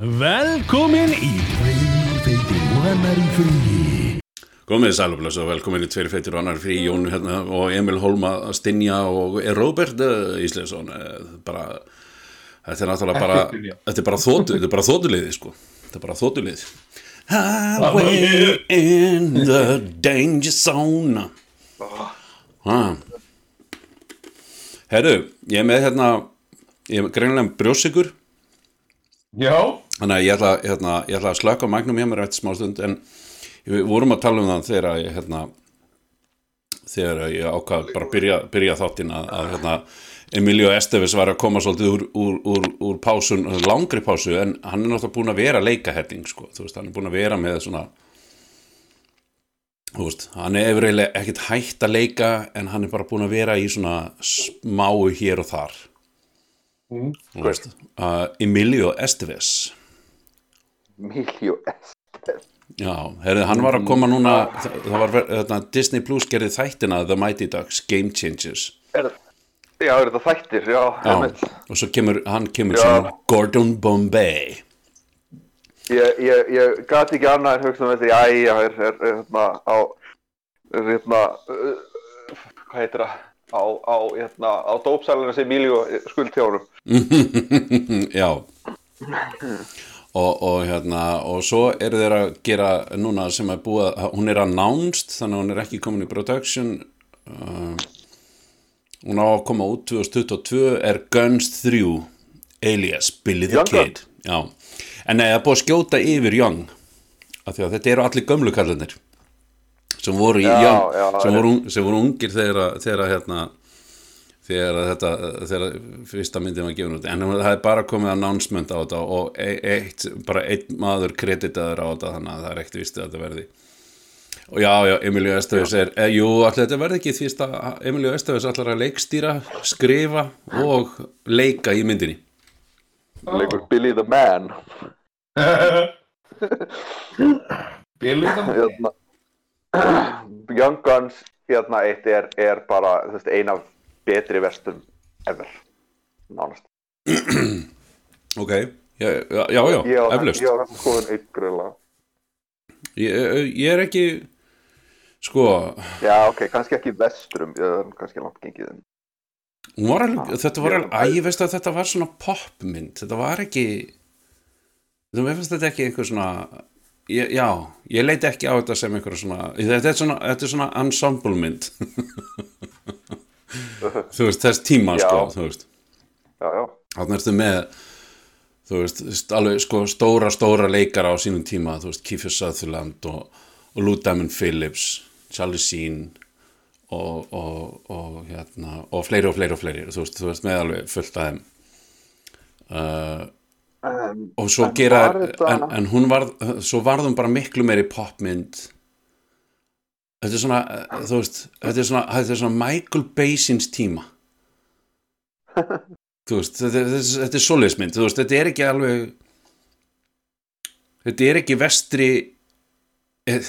Velkomin í Tveir feitir og annar í fríi Komið sælumlega svo velkomin í tveir feitir og annar frí Jón hérna og Emil Holma Stinja og Robert uh, Íslensson uh, bara, þetta er náttúrulega bara þetta er bara þótu, þetta er bara þótuliði sko. Þetta er bara þótuliði Highway in the danger zone. Ah. Herru, ég er með hérna ég er greinlega brjósikur Já, Þannig að ég ætla, hérna, ég ætla að slöka magnum hjá mér eftir smá stund en við vorum að tala um það þegar ég, hérna, þegar ég ákvað bara byrja, byrja þáttinn að, að hérna, Emilio Esteves var að koma svolítið úr, úr, úr, úr pásun, langri pásu en hann er náttúrulega búin að vera leikahetting sko, þú veist, hann er búin að vera með svona þú veist, hann er efriðlega ekkert hægt að leika en hann er bara búin að vera í svona smáu hér og þar Mm. þú veist, uh, Emilio Esteves Emilio Estevez. Já, herrið, hann var að koma núna var, hérna, Disney Plus gerði þættina The Mighty Ducks, Game Changers. Er, Já, er þetta þættir, já, Já, og svo kemur, hann kemur sem Gordon Bombay. Ég, ég, ég gati ekki annað en hugsa um þetta, æ, já, er, er, er hérna á, hérna, uh, hvað heitir það, á, á, hérna, á dópsælunum sem Emilio skuldtjónum. Já og, og hérna og svo eru þeir að gera núna sem er búið, að- hún er announced þannig að hún er ekki komin í production uh, hún á að koma út 2022 er Guns 3 alias Billy the Young. Kid Já. en það er búið að skjóta yfir Young af því að þetta eru allir gömlu kallarnir sem voru, í Já, Young, já, sem, voru, sem voru ungir þegar að, hérna þegar að þetta, þegar fyrsta myndin var gefin út, en það er bara komið announcement á þetta og e- eitt, bara einn maður kreditaður á þetta þannig að það er ekkert vistið að þetta verði. Og já, já, Emilio Estevez er e, jú, allir þetta verði ekki því að Emilio Estevez allar að leikstýra skrifa og leika í myndinni. Leikur Billy the Man. Billy það Hérna, Young Guns, hérna eitt er, er bara, veist, ein af betri vestum ever. Nánast. ok, já, já, já, eflaust ég grilla. ég, er ekki sko, Já, ok, kannski ekki vestrum, kannski langt gengið en. hún var alveg, þetta var alveg, að ég veist að þetta var svona popmynd, þetta var ekki þú veist þetta ekki einhver svona ég, já, ég leiti ekki á þetta sem einhver svona, þetta er svona, þetta er svona ensemble mynd þú veist, þess tíma Já. sko, þú veist. Þannig ertu með þú veist, st- alveg sko stóra, stóra leikara á sínum tíma, þú veist, Kiefer Sutherland og, og Lou Diamond Phillips Charlie Sheen og, og, og hérna og fleiri og fleiri og fleiri, þú veist, þú veist með alveg fullt af þeim. Uh, og svo En gera var þetta- en, en hún varð, svo varðum bara miklu meiri popmynd þetta er svona, eh, þú veist þetta er svona, þetta er svona Michael Basins tíma. Þú veist, þetta, þetta, þetta er svoleiðismynd, þú veist, þetta er ekki alveg þetta er ekki vestri eh,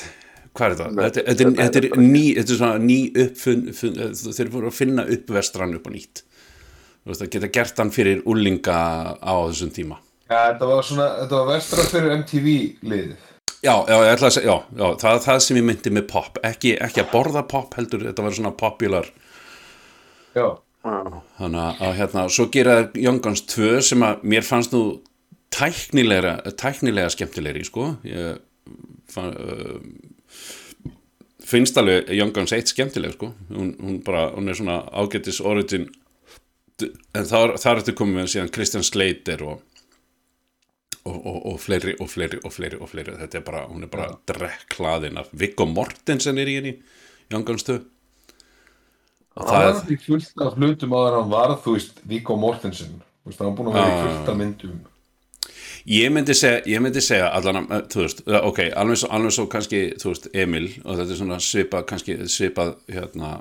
hvað er þetta? Þetta, þetta, er, þetta er ný, þetta er svona ný uppfunn, funn, þeir voru að finna upp vestran upp á nýtt. Þú veist, að geta gert hann fyrir úlinga á þessum tíma. Já, þetta var svona, þetta var vestra fyrir MTV liðið Já, já, ég ætla að segja, já, já, það er það sem ég myndi með pop, ekki, ekki að borða pop heldur, þetta var svona popular. Já, þannig að, hérna, svo gera Young Guns 2 sem að mér fannst nú tæknilega, tæknilega skemmtilegri, sko. Ég fann, uh, finnst alveg Young Guns 1 skemmtileg, sko. Hún, hún bara, hún er svona ágættis origin en þar, þar ertu komið með síðan Christian Slater og og, og, og fleiri og fleiri og fleiri og fleiri. Þetta er bara, hún er bara drekklaðin af Viggo Mortensen er í henni Guns 2 og það var er því fullt af hlutum en hann varð, þú veist, Viggo Mortensen. Þú veist, hann var búin að vera í Já. fullt af myndum. Ég myndi segja, ég myndi segja allan að, þú veist, eh, ok, alveg svo, alveg svo kannski, þú veist, Emil og þetta er svona svipað, kannski svipað hérna,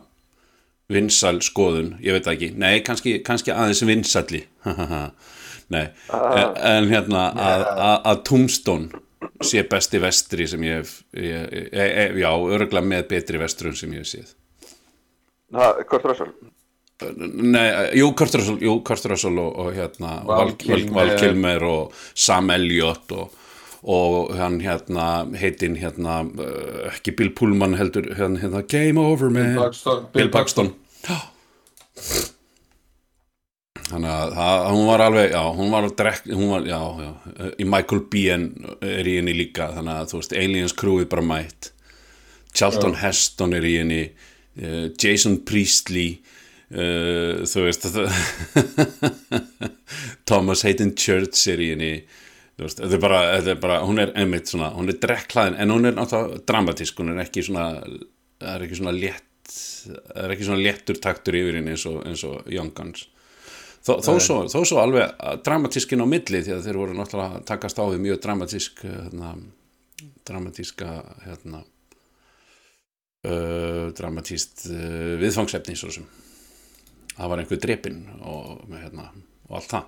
vinsæl skoðun. Ég veit ekki, nei, kannski, kannski aðeins vinsalli nei, en, en hérna að, að, að Tombstone sé besti vestri sem ég hef ég, ég, ég, já, örgulega með betri vestrun sem ég hef séð. Það, Kurt Russell. nei, jú, Kurt Russell, jú, Kurt Russell og, og hérna Val Kilmer. Og Sam Elliott og, og hann hérna heitinn hérna uh, ekki Bill Pullman heldur hérna, hérna Game Over man. Paxton, Bill Paxton. þannig að það, hún var alveg já, hún var, drekk, hún var já, já, í Michael Biehn er í henni líka þannig að þú veist, Aliens crewið bara mætt. Charlton Heston er í henni uh, Jason Priestley uh, þú veist Thomas Hayden Church er í henni þú veist, þetta er bara, þetta er bara hún er einmitt svona, hún er drekklæðin en hún er náttúrulega dramatísk, hún er ekki svona það er ekki svona létt það er ekki svona léttur taktur yfir henni eins og, eins og Young Guns þó, þó, svo, þó svo alveg dramatískin á milli því að þeir voru náttúrulega að takast á við mjög dramatísk hérna, dramatíska hérna uh, dramatíst uh, viðfangsefni svo sem það var einhver drepin og, hérna, og allt það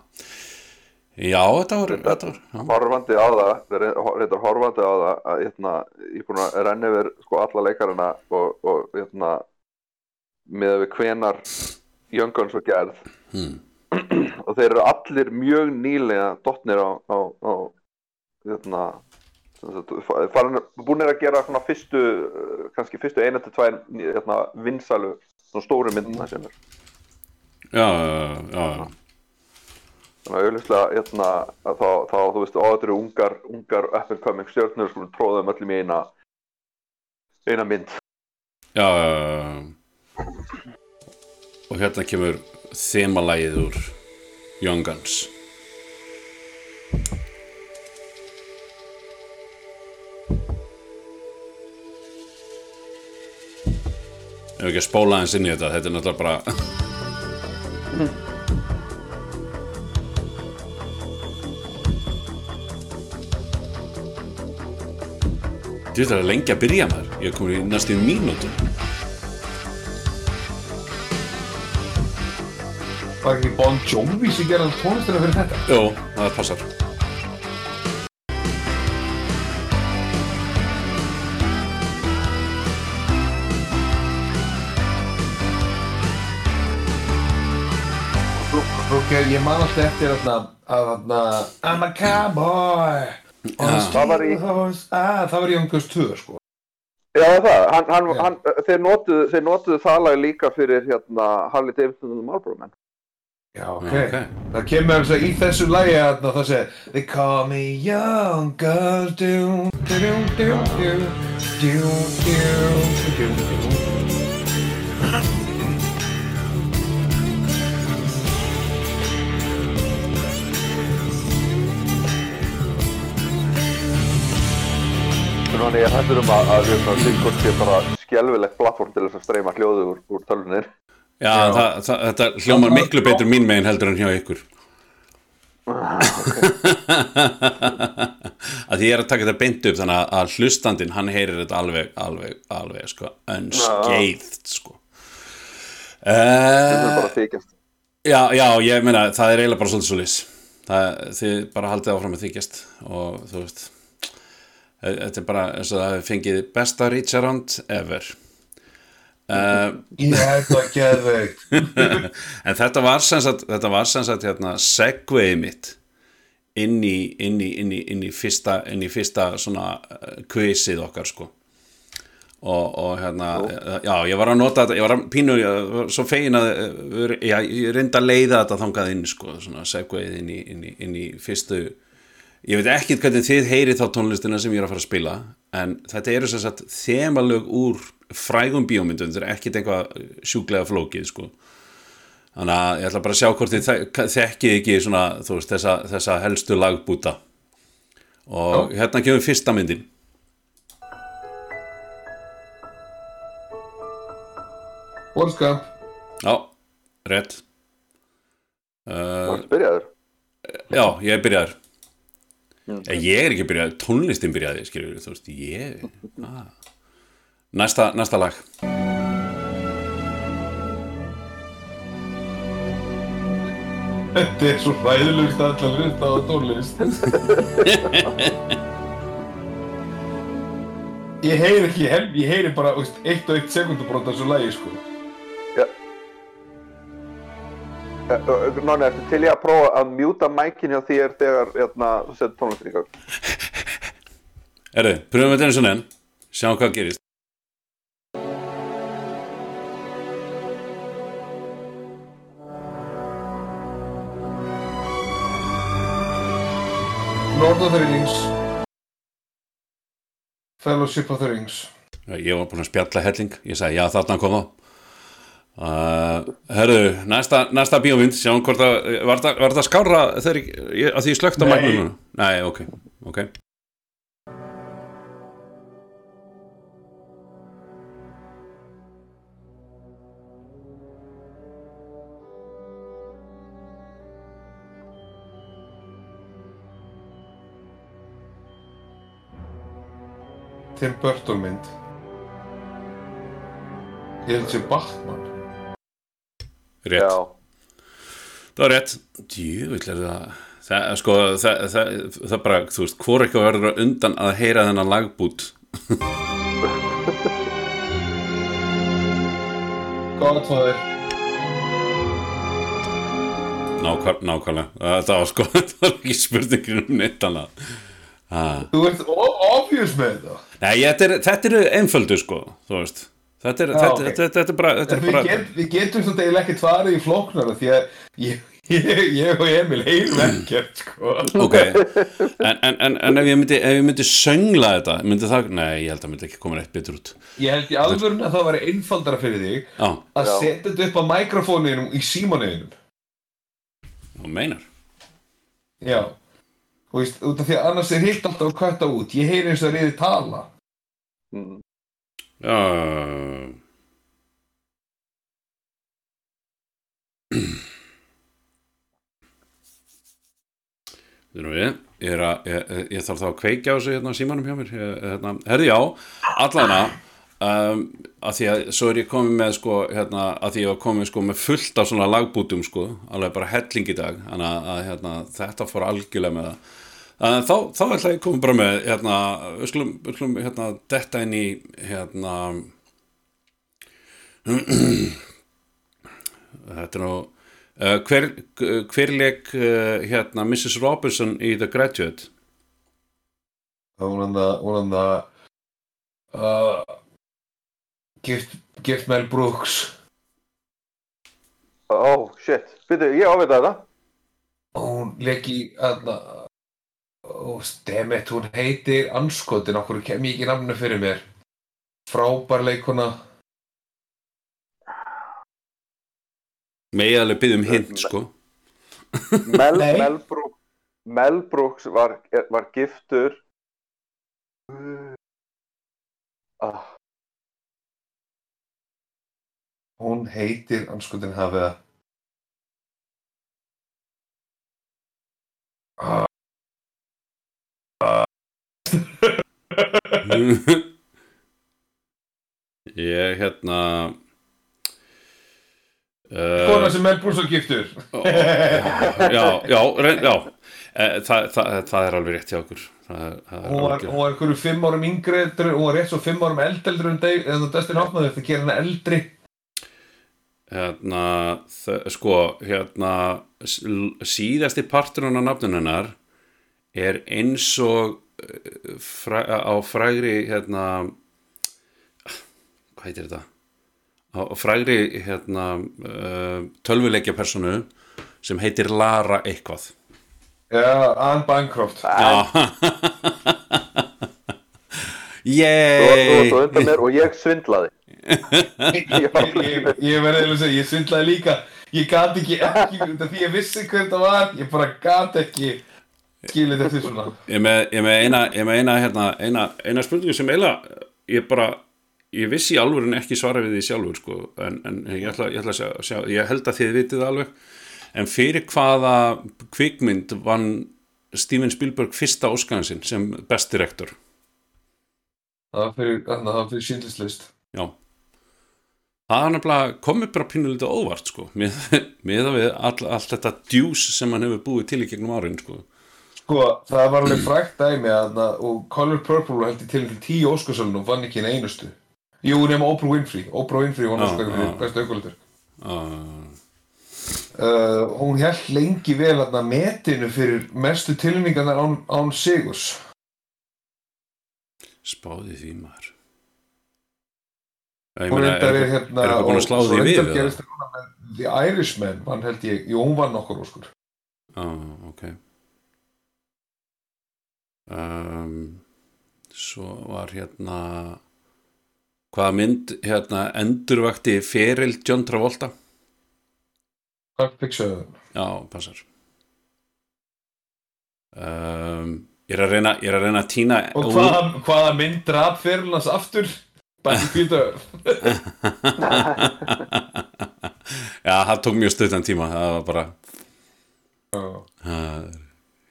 já, þetta þetta já. horfandi á það reyndar horfandi á það að hérna, ég er búin að renna yfir sko alla leikarina og, og hérna með við hvenar Young Guns var gerð Hmm. Og þeir eru allir mjög nýlega dottnir á, á, á fa- farin, búinir að gera svona fyrstu kannski fyrstu eina til tvær hérna, vinsælu svona stóru myndina sem er. Já, já, já, þannig að auðvitað hérna, þá, þá þú veist, á þetta eru ungar, ungar up and coming stjörnur skulum tróða þeim öllum í eina eina mynd. Já, já, já. og hérna kemur þemalægið úr Young Guns. Ef ekki að spóla aðeins inn í þetta þetta er náttúrulega bara veit það er lengi að byrja maður. Ég er komin í næstu mínútu Var ekki Bon Jovi sem gerði tónlistina fyrir þetta? Jó, það passar Ok, ég man alltaf eftir þarna að þarna I'm a cowboy Það var í- ah, Það var í Guns 2 sko Já það, er það. hann, hann, Já. hann, þeir, notuðu, þeir notuðu það lag líka fyrir hérna Harley Davidson og Marlboro Man Já, ok, Ok. Það kemur þess að í þessu lagi að það segir They call me Young Guns do, do, do, do, do, do, do, do, do. Þannig ég hættur um að, að hérna, Discord sé bara skelfilegt plattform til þess að streyma hljóðu úr, úr tölvunir Já, Það, það, þetta hljómar miklu betur mín megin heldur en hjá ykkur. Að því ég er að taka þetta beint upp þannig að- hlustandinn hann heyrir þetta alveg, alveg, alveg sko, unscathed sko. Það er uh, bara þykjast. já, já, ég meina það er eiginlega bara svolítið svolítið það, þið bara haldið áfram að þykjast og þú veist e- þetta er bara eins og það fengið besta reach around ever uh, held að geðveikt. En þetta var sem sagt, þetta var sem sagt hérna, segwayið mitt inn í, inn í, inn í, inn í fyrsta, inn í fyrsta svona uh, quizið okkar sko. Og, og hérna já, ég var að nota þetta, ég var að pínu ég var svo fegin að uh, já, ég reyndi að leiða þetta þangað inn sko, svona segwayið inn í, inn í, inn í fyrstu ég veit ekki hvernig þið heyrið þá tónlistina sem ég er að fara að spila en þetta eru sem sagt þemalög úr frægum bíómyndum, þetta er ekkit eitthvað sjúklega flókið sko. Þannig að ég ætla bara að sjá hvort þið þek- þekkið ekki svona, þú veist, þessa, þessa helstu lagbúta. Og hérna kemur fyrsta myndin. Gump já, rétt. Uh, Það byrjaður já, ég er byrjaður. Eh, ég er ekki byrjaður, tónlistin byrjaði skilur, þú veist, ég ah. Næsta, næsta lag. Þetta er svo hræðilegst að allar hlusta á tónlist. Ég heyri ekki helm, ég heyri bara veist, eitt og eitt sekundubrót af þessu lagi sko. Já, Nonni, ertu til ég að prófa að mjúta mækin hjá þér þegar hérna, þú setur tónlistin í gang? Erðu, pröfum þetta eins og enn. Sjáum hvað gerist Lord of the Rings. Fellowship of the Rings. Ég var búin að spjalla helling. Ég sagði, já, þarna kom það. Uh, herru, næsta, næsta bíómynd sjáum hvort að, var það, var það skára þegar ég, ég- slögt á Nei. magninu? Nei, ok, ok Tim Burton mynd. Ég held sér Batman. Rétt, Já. það var rétt. Djúvill er það. Það, sko, það, það, það bara, þú veist, hvor ekki verður undan að heyra þennan lagbút? Godfather Nákvæm, nákvæmlega. Það var sko, það var ekki spurningin um neitt annað. Ah. Þú ert obvious með þetta Nei, þetta er, þetta er einföldu sko, þú veist. Þetta er, Já, þetta, ok. þetta, þetta, þetta er bara, er við, bara get, við getum svona eiginlega ekkert farið í flóknara því að ég, ég, ég og Emil heyrum ekkert sko. Ok, en, en, en, en ef ég myndi, ef ég myndi söngla þetta, myndi það, nei, ég held að myndi ekki koma neitt betur út. Ég held í alvörun að það væri einfaldara fyrir þig Já, að setja þetta upp á mikrofóninum í símanuðinum þú meinar. Já Þú veist, út af því að annars er hitt alltaf að kvætta út. Ég heyri eins og að reyði tala. Mm. Já, Þú erum við, ég, er að, ég, ég þarf þá að kveikja á þessu hérna á símanum hjá mér, ég, hérna, herði já, allana, um, að því að svo er ég komið með sko, hérna, að því ég var komið sko með fullt af svona lagbútum sko, alveg bara helling í dag, þannig að, að hérna, þetta fór algjörlega með það. Þá, þá ætla ég að koma bara með, hérna, við skulum, við skulum, hérna, detta inn í, hérna, þetta er nú, uh, hver, hver leik, uh, hérna, Mrs. Robinson í The Graduate? Það var hún að hún að uh, gift, gift Mel Brooks Ó, shit. Býtu, ég ávita þetta. hún leik í aðna og stemmet, hún heitir anskotin, okkur kem ég ekki namnu fyrir mér frábær leikona Megið alveg byggðum hint, sko. Mel, Nei. Mel, Brooks, Mel Brooks var, var giftur. Ah, hún heitir anskotin hafið það Ah, ég, hérna... kona Uh, sem Mel Brooks var giftur já, já, reyn, já. Uh, það, það, það er alveg rétt hjá okkur. Það, er- það er hún var, einhverju fimm árum yngri hún var rétt svo fimm árum eldeldur en Dave- en Dustin Hoffman þetta gera hana eldri hérna, sko, hérna síðasti parturinn á nafnun hennar er eins og fræ, á frægri hérna hvað heitir þetta? Á á frægri hérna uh, tölvuleikja personu sem heitir Lara eitthvað. Já, Anne Bancroft. Já. Yey og ég svindlaði. ég, verði að segja, ég svindlaði líka. Ég gat ekki, ekki því ég vissi hver þetta var, ég bara gat ekki skilið þetta svona? Ég með, ég með eina, ég með eina, hérna, eina, eina spurningu sem eiginlega ég bara, ég vissi í alvörun ekki svara við því sjálfur sko, en, en ég, ætla, ég ætla að sjá, sjá, ég held að þið vitið alveg. En fyrir hvaða kvikmynd vann Steven Spielberg fyrsta óskaninn sinn sem best direktor það var fyrir, fyrir sínlislist já. Það komið bara pínulítið óvart sko, með, með að við all, allt þetta djús sem hann hefur búið til í gegnum árin sko sko, það var alveg frækt dæmi þarna, og Color Purple held ég til til tíu óskarsölun og vann ekki einu einustu. Jú, nema Oprah Winfrey. Oprah Winfrey Já, óskar já. fyrir bestu aukulitur uh, uh, hún held lengi vel að metinu fyrir mestu tilningarnar án, án Sigurs. Spáði því maður. Ég meina, er, er hérna er eitthvað búin að slá því við eða? gerist það með The Irishman hann held ég, jú hún vann okkur óskur ah, ok um, svo var hérna hvaða mynd hérna endurvakti feril John Travolta? Fiction já, passar. Um, ég er að reyna ég er að reyna að týna og hvaða, hvaða mynd draf fyrir hans aftur? Bætti Peter já, það tók mjög stuttan tíma það var bara uh,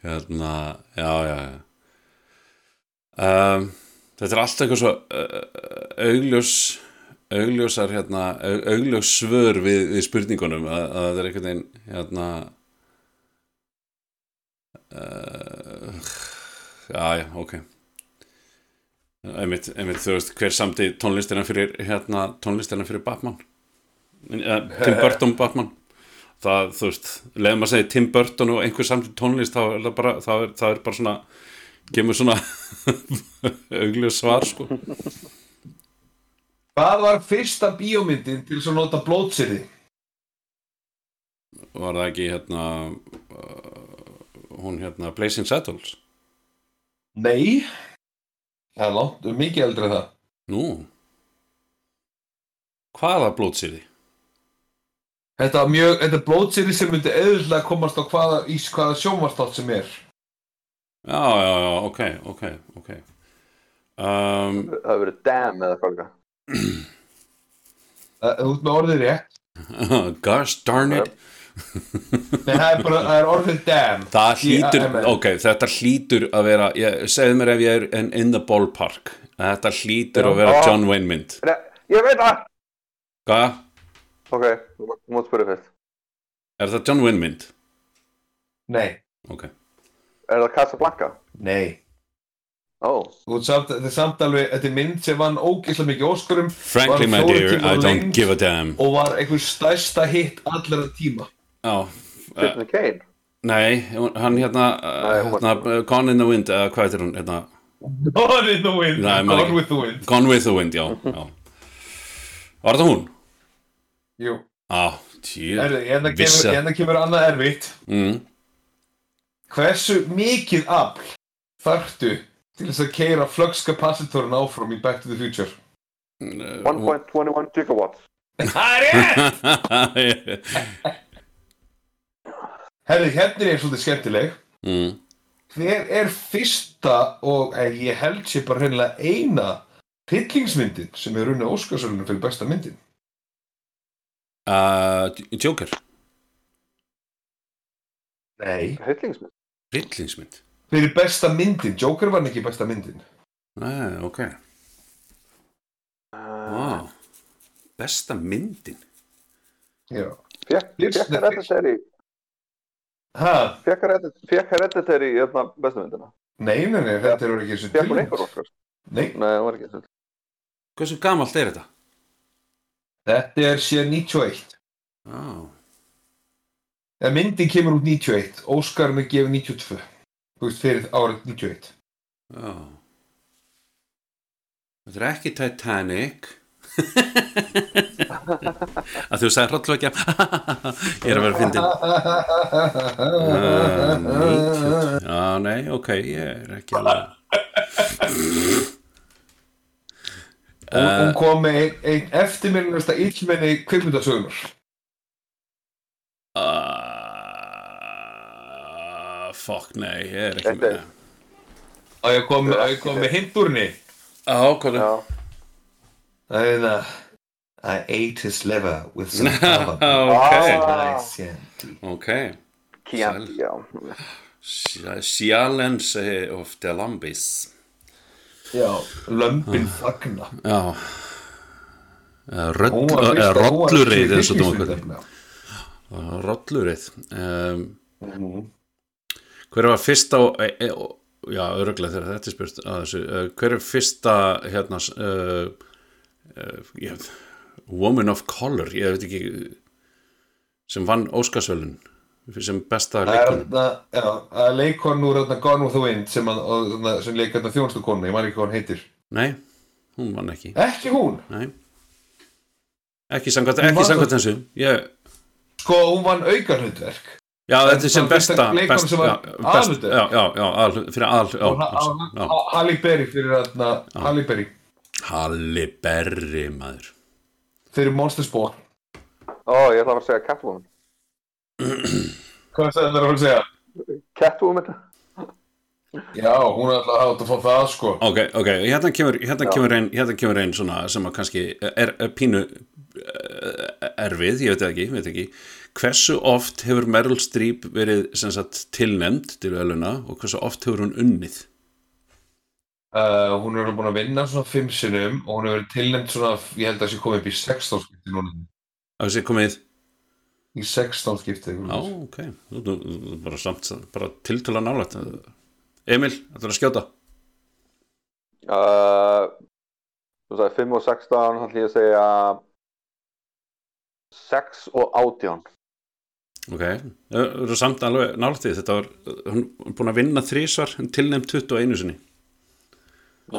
hérna, já, já, já. Um, þetta er allt eitthvað svo uh, augljós augljósar hérna, au- augljós svör við, við spurningunum að, að það er einhvern veginn hérna uh, já, já, ok. Einmitt, einmitt, þú veist, hver samti tónlistina fyrir hérna, tónlistina fyrir Batman? Uh, Tim Burton Batman. Það, þú veist, leiðum að segja Tim Burton og einhver samtidig tónlist þá er það bara, það er, það er bara svona kemur svona augljós svar sko. Hvað var fyrsta bíómyndin til að nota blótsýrði? var það ekki hérna hún hérna Blazing Saddles? Nei. Það er langt, mikið eldri en það. Nú. Hvaða blótsýði Þetta er mjög, þetta blótsýrði sem myndi auðvitað komast á hvaða, hvaða sjónvarstátt sem er já, já, já, ok, ok, ok. Um, Það hefur verið damn eða hvað Það er út með orðið rétt. Gosh darn it. Nei, það er bara, það er orðið damn. Það hlýtur, ok, þetta hlýtur að vera, ég, segðu mér ef ég er in, in the ballpark, þetta hlýtur að vera. John Wayne mynd. Nei, ég veit það. Hvað, Ok, þú mátt spyrja fyrst. Er það John Wayne mynd? Nei, ok, Er það Casablanca? nei. Ó, Út samt, Þetta er samt alveg, þetta er mynd sem vann ógeðslega mikið óskurum frankly my dear I don't give a damn. og var einhver stærsta hitt allra tíma. Já, Citizen Kane Nei, hann hérna, var- hérna Gone in the Wind, eða hvað heitir hún hérna, Gone in the wind, Nei, gone ekki. with the wind. Gone with the Wind, já, já. Var það hún? Jú, Á, tíu. Herðu, hérna Vissi. kemur, hérna kemur annað erfitt. Mm. Hversu mikið afl þarftu til þess að keira flux-kapasitorinn áfram í Back to the Future? 1.21 gigawatts Það er rétt! Herðu, hérna er svolítið skemmtileg mm. Hver er fyrsta og eh, ég held sér bara hreinlega eina hryllingsmyndin sem er runni Óskarsölunum fyrir besta myndin? uh, Joker, Nei. Hillingsmynd rillingsmynd Fyrir besta myndin, Joker var ekki besta myndin. Nei, ok uh, wow. Besta myndin Já. Fekk Heredit- Fekk Hereditary í þarna bestu myndina Nei, nei, nei, þetta er ekki þessu hún einhver okkar Nei, Nei, hún var ekki þessu Hversu gamalt er þetta? þetta er síðan 91. Á, Eða myndin kemur út 91, Óskarinn er gefið 92. Þú veist, fyrir árið 91. já Þetta er ekki Titanic að þú sagði hrollvekja ég er að vera fyndin uh, 90 já, nei, ok, ég er ekki alveg Hún, hún kom með einn ein eftirminnasta illmenni kvikmyndasögunar. Uh, fuck, nei, ég er ekki með er- Og ég kom, ég kom með hindurni. á, hvað er Já, Það er það. I ate his liver with some carbon. ok, Nice, yeah. ok. Chianti, já. Sjalense of the Lambis. Já, lömbin fagna. já. Eða hún var rollurið eins og þú hryllingsmynd, rollurið. Um, Mhm. hver var fyrsta e, e, já, öruglega þegar þetta er spurt þessu, uh, hver er fyrsta hérna uh, uh, ég, woman of color? Ég veit ekki sem vann Óskarsvölun sem besta leikon leikon úr Gone with the Wind sem, sem leik þarna þjónustu konu, ég man ekki hvað hún heitir. Nei, hún vann ekki. Ekki hún, Nei. Ekki samkvæmt þessu. Ég, sko hún vann aukarhundverk. Já, En þetta er sem besta best, sem já, best, já, já, já, aðal, fyrir aðal já, Og ha- já, ha- Halle Berry fyrir þarna, Halle Berry Halli Berri maður fyrir Monster Sport. Ó, ég ætla að segja Catwoman. Hvað það er að segja? Catwoman? Já, hún er alltaf átt að fá það sko. Ok, ok, hérna kemur, hérna kemur ein hérna kemur ein svona sem að kannski er, er pínu eh, erfið, ég veit það ekki, veit ekki hversu oft hefur Meryl Streep verið sem sagt tilnefnd til veluna og hversu oft hefur hún unnið? Uh, hún er búin að vinna svona fimm sinnum og hún hefur verið tilnæmt svona, ég held að það sé komið upp í 16 skipti núna. að þessi komið, Í 16 skipti. já, ok. Þú, þú, þú, bara samt, bara tiltöla nálægt. Emil, þetta er að skjóta? Uh, þú sagði 5 og 16, hann ég að segja 6 og 18. ok, það eru samt alveg því. Þetta var, hún er búin að vinna þrísvar, en tilnefnd 21 sinni. Á!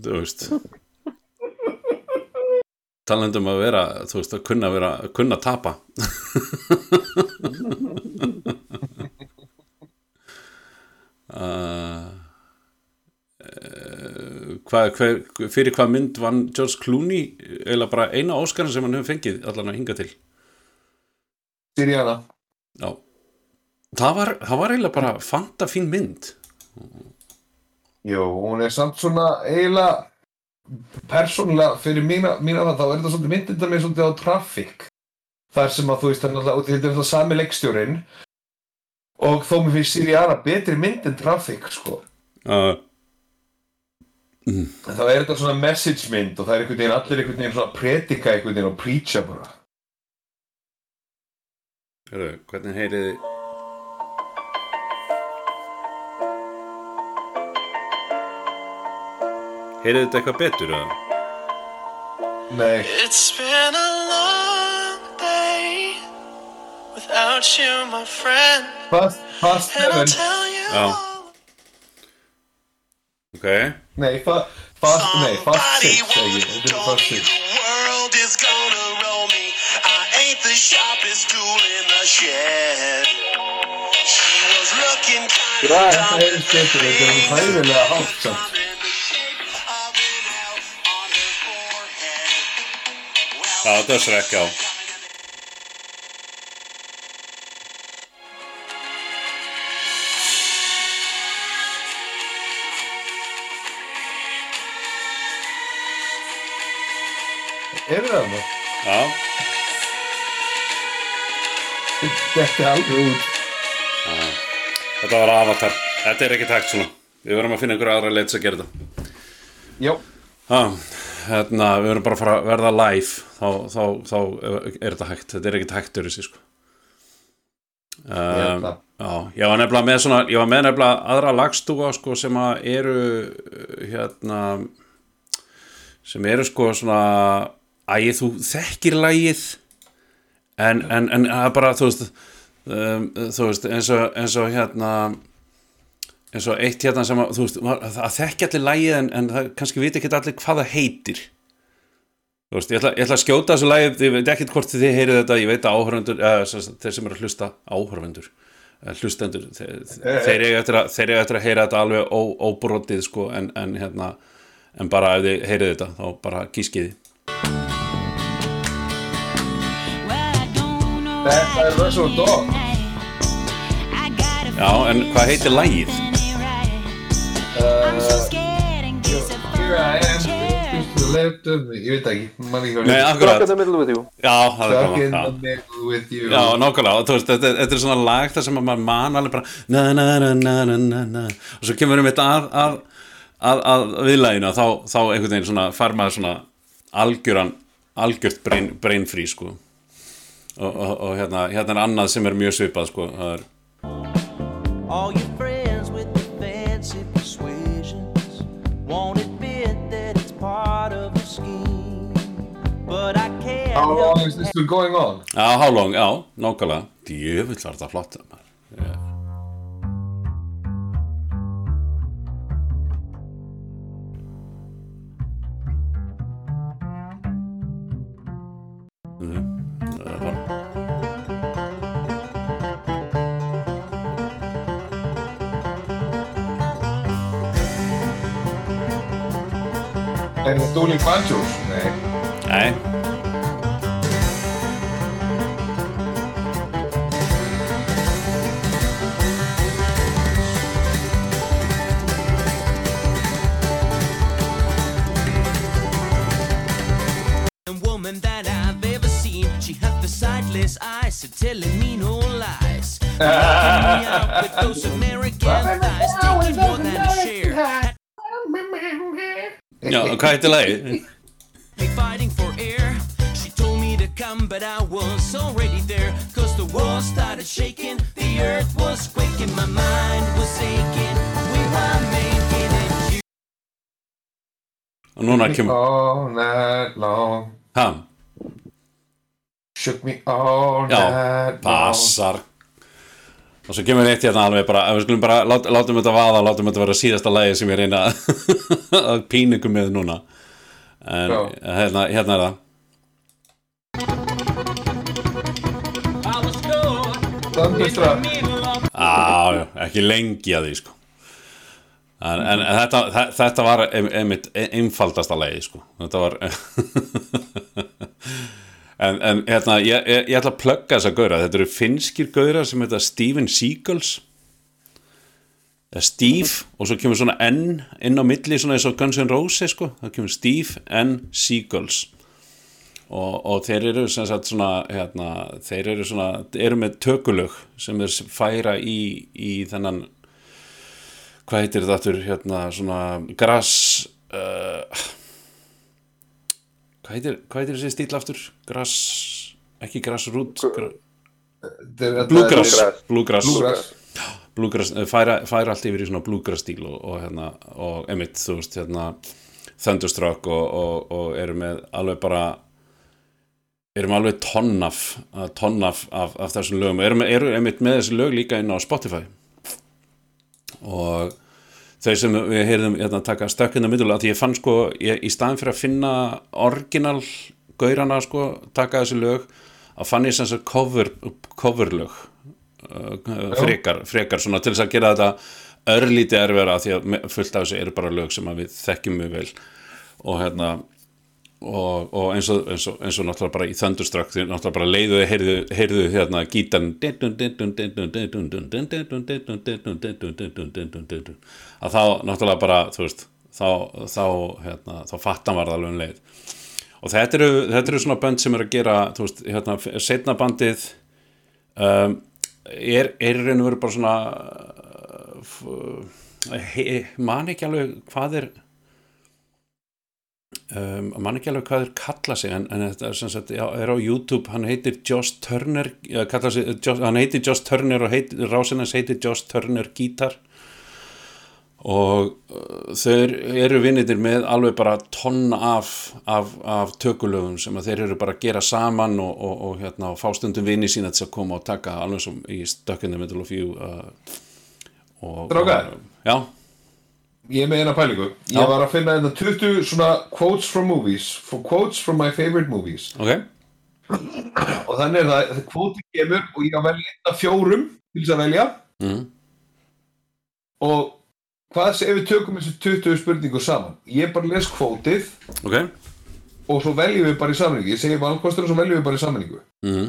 þú veist. Talandum að vera þú veist að kunna vera að kunna tapa. Uh, hvað, hver, fyrir hvað mynd vann George Clooney eða bara eina Óskarinn sem hann hefur fengið allan að hinga til Siriana. já það var, það var eiginlega bara fanta fín mynd Jú, hún er samt svona eiginlega persónulega fyrir mína, mína það, þá er þetta svolítið myndið með svolítið á traffic. Þar sem að þú veist, það er náttúrulega, þetta er náttúrulega sami leikstjórin og þó mér finnst Siriana betri mynd en traffic, sko. uh, En þá er þetta svona message mynd og það er einhvern veginn, allir einhvern veginn svona predika einhvern veginn og preacha bara. Heyrðu, hvernig heyriði Heyrið þetta eitthvað betur eða? Nei, It's been a long day without you, my friend. And I'll seven. Oh. all Ok, Nei, fa, fast, nei, fast Somebody six, segi ég. once Þetta er told fast me six. the world is gonna roll me. I ain't the sharpest tool in the shed. She was looking kind Right. of Þetta er betur, þetta er hæfilega hátt samt. já þetta er srekk já Er það það? Já, Þetta er alveg út. þetta var avatar. Þetta er ekki takt svona. Við verðum að finna einhverja aðra leits að gera þetta. Já, Já, hérna, við verðum bara að fara að verða live. Þá, þá, þá er þetta hægt. Þetta er ekki hægt örysi sko. Um, það. Já, ég var nefnilega með svona ég var með nefnilega aðra lagstúa sko, sem að eru hérna sem eru sko svona ægið þú þekkir lagið. En, en, en það er bara þú veist, um, þú veist eins og, eins og hérna eins og eitt hérna sem að veist, það þekkja allir lagið en, en það kannski viti ekki allir hvað það heitir. Þú veist, ég ætla, ég ætla að skjóta þessu lagið, ég veit ekkert hvort þið heyrið þetta, ég veit að áhörfundur sagt, þeir sem eru að hlusta áhörfundur eh, hlustendur, þeir, þeir eiga eftir að eftir að heyra þetta alveg ó, óbrotið sko, en, en hérna en bara ef þið heyrið þetta, þá bara gískiði Þetta er Russell Dog. Já, en hvað heitir lagið? Here I am, to the left of me. Ég veit ekki, mann ekki hvað Nei. Stuck akkurat, in the middle with you. já, það er Stuck in gaman the já. middle with you. Já, nákvæmlega, og þú veist, þetta, þetta er svona lag þar sem að maður man alveg bara na na na na na na na og svo kemur við þetta að, að, að, að viðlæginu þá, þá einhvern veginn svona fær maður svona algjöran, algjört brain, brain free sko og, og, og hérna, hérna er annað sem er mjög svipað sko það er, All your friends with the fancy persuasions won't admit that it's part of the scheme. But I can't Já, long has this been going on? Já, how long, já, nákvæmlega Djöfull var þetta flott maður. The eh. eh. woman that I've ever seen. She had the sightless eyes, so telling me no lies. Knocking me out with those American thighs, taking more than a share. Já, hvað heitir lagi? Me fighting for air. She told me to come, but I was already there. Cause the world started shaking, the earth was quaking, my mind was aching. We were making it. You Og núna kemur All night long. Ha, Shook me all já, night long. passar Og svo kemur eitt hérna alveg bara Við skulum bara, lát, látum þetta vaða Látum þetta vera síðasta lagi sem ég reyna að ykkur með núna. En hérna, hérna er það. Á, ekki lengi að því sko. En, en þetta, þe- þetta var ein- einmitt einfaldasta lagi sko. Þetta var En, en hérna, ég, ég, ég ætla að plugga þessa gauðra. Þetta eru finskir gauðra sem heita Steven Seagulls Steve og svo kemur svona N inn á milli svona eins og Guns N' Roses sko. Það kemur Steve N. Seagulls og, og þeir eru sem sagt svona hérna, þeir eru svona eru með tökulög sem þeir færa í, í þennan hvað heitir þetta aftur hérna svona gras uh, hvað heitir þessi stíl aftur? Gras, ekki grassroot gra, bluegrass. Bluegrass. bluegrass. Eh, færa, færa allt yfir í svona bluegrass stíl og, og hérna og emitt, þú veist, hérna Thunderstruck og, og, og eru með alveg bara erum alveg tonn af tonn af, af, þessum lögum erum, eru emitt með þessi lög líka inn á Spotify. Og þau sem við heyrðum hérna, taka stökk inn á middle að ég fann sko, ég, í staðin fyrir að finna orginal gaurana sko, taka þessi lög að fann ég sem sagt cover, coverlög uh, frekar, frekar svona til þess að gera þetta örlítið erfera því að fullt af þessu eru bara lög sem við þekkjum mjög vel. Og hérna og, og eins, og, eins, og, eins og náttúrulega bara í Thunderstruck því náttúrulega bara leiðuði heyrðu, heyrðu hérna gítan að þá náttúrulega bara þú veist þá, þá, hérna, þá fattan var það alveg um leið. Og þetta eru, þetta eru svona bönd sem er að gera þú veist, hérna, setna bandið um, er, er og veru bara svona uh, he, man ekki alveg hvað er um, man ekki alveg hvað þeir kalla sig en, en þetta er, sem sagt, já, er á YouTube hann heitir Josh Turner ja, sig, Josh, hann heitir Josh Turner og rásinans heitir Josh Turner Guitar og uh, þeir eru vinnitir með alveg bara tonn af, af, af tökulögum sem að þeir eru bara að gera saman og, og, og, hérna, og fá stundum vinni sína til að koma og taka alveg sem í Stuck in the Middle of You uh, og, Strákar? og, já, Ég er með eina pælingu. Ég var að finna þetta 20 svona quotes from movies, for quotes from my favorite movies. ok Og þannig er það, kvoti kemur og ég á að velja fjórum til þess að velja. mm. Og hvað sé ef við tökum þessu 20 spurningu saman? Ég bara les kvótið ok og svo veljum við bara í sammenningu. Ég segi valkostur og svo veljum við bara í sammenningu. mm.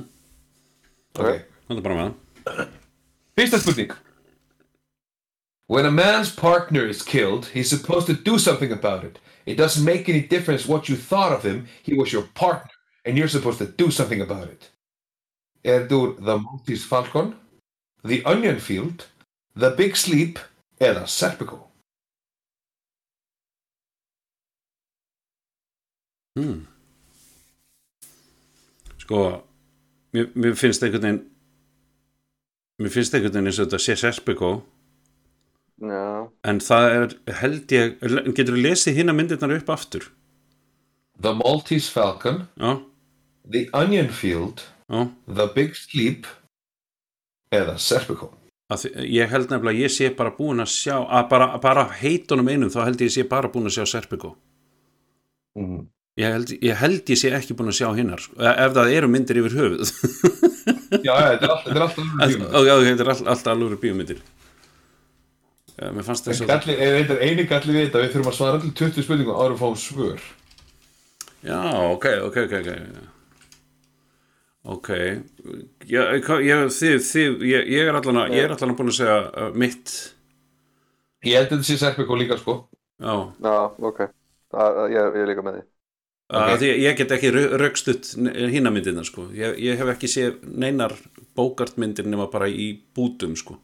Ok. þetta er bara með það Fyrsta spurning. When a man's partner is killed, he's supposed to do something about it. It doesn't make any difference what you thought of him. He was your partner, and you're supposed to do something about it. Er úr The Maltese Falcon, The Onion Field, The Big Sleep eða Serpico? mm. sko mér, mér finnst einhvern veginn mér finnst einhvern veginn eins og þetta sé Serpico Já. en það er held ég getur þú lesið hinn að myndirnar upp aftur The Maltese Falcon, já, The Onion Field, Já, The Big Sleep eða Serpico. ég held nefnilega að ég sé bara búin að sjá að bara, bara heitunum einum þá held ég ég sé bara búin að sjá Serpico Mm. ég held, ég held ég sé ekki búin að sjá hinnar sko. ef það eru myndir yfir höfuð Já, já, þetta er alltaf, er alveg bíómynd. og já, þetta er all, alltaf alveg bíómyndir mér fannst þess að galli, er þetta eini galli við þetta, við þurfum að svara allir 20 spurningum áður að fáum svör. já, ok, ok, ok ok ok ég, ég, þið, þið, ég, ég er allan að ég er allan að búin að segja uh, mitt Ég held að þetta sé Serpico líka, sko. já, Já, ok. Það, ég, ég er líka með því. okay. því ég get ekki raukstutt hinna myndirna sko ég, ég hef ekki séð neinar bókartmyndir nema bara í bútum sko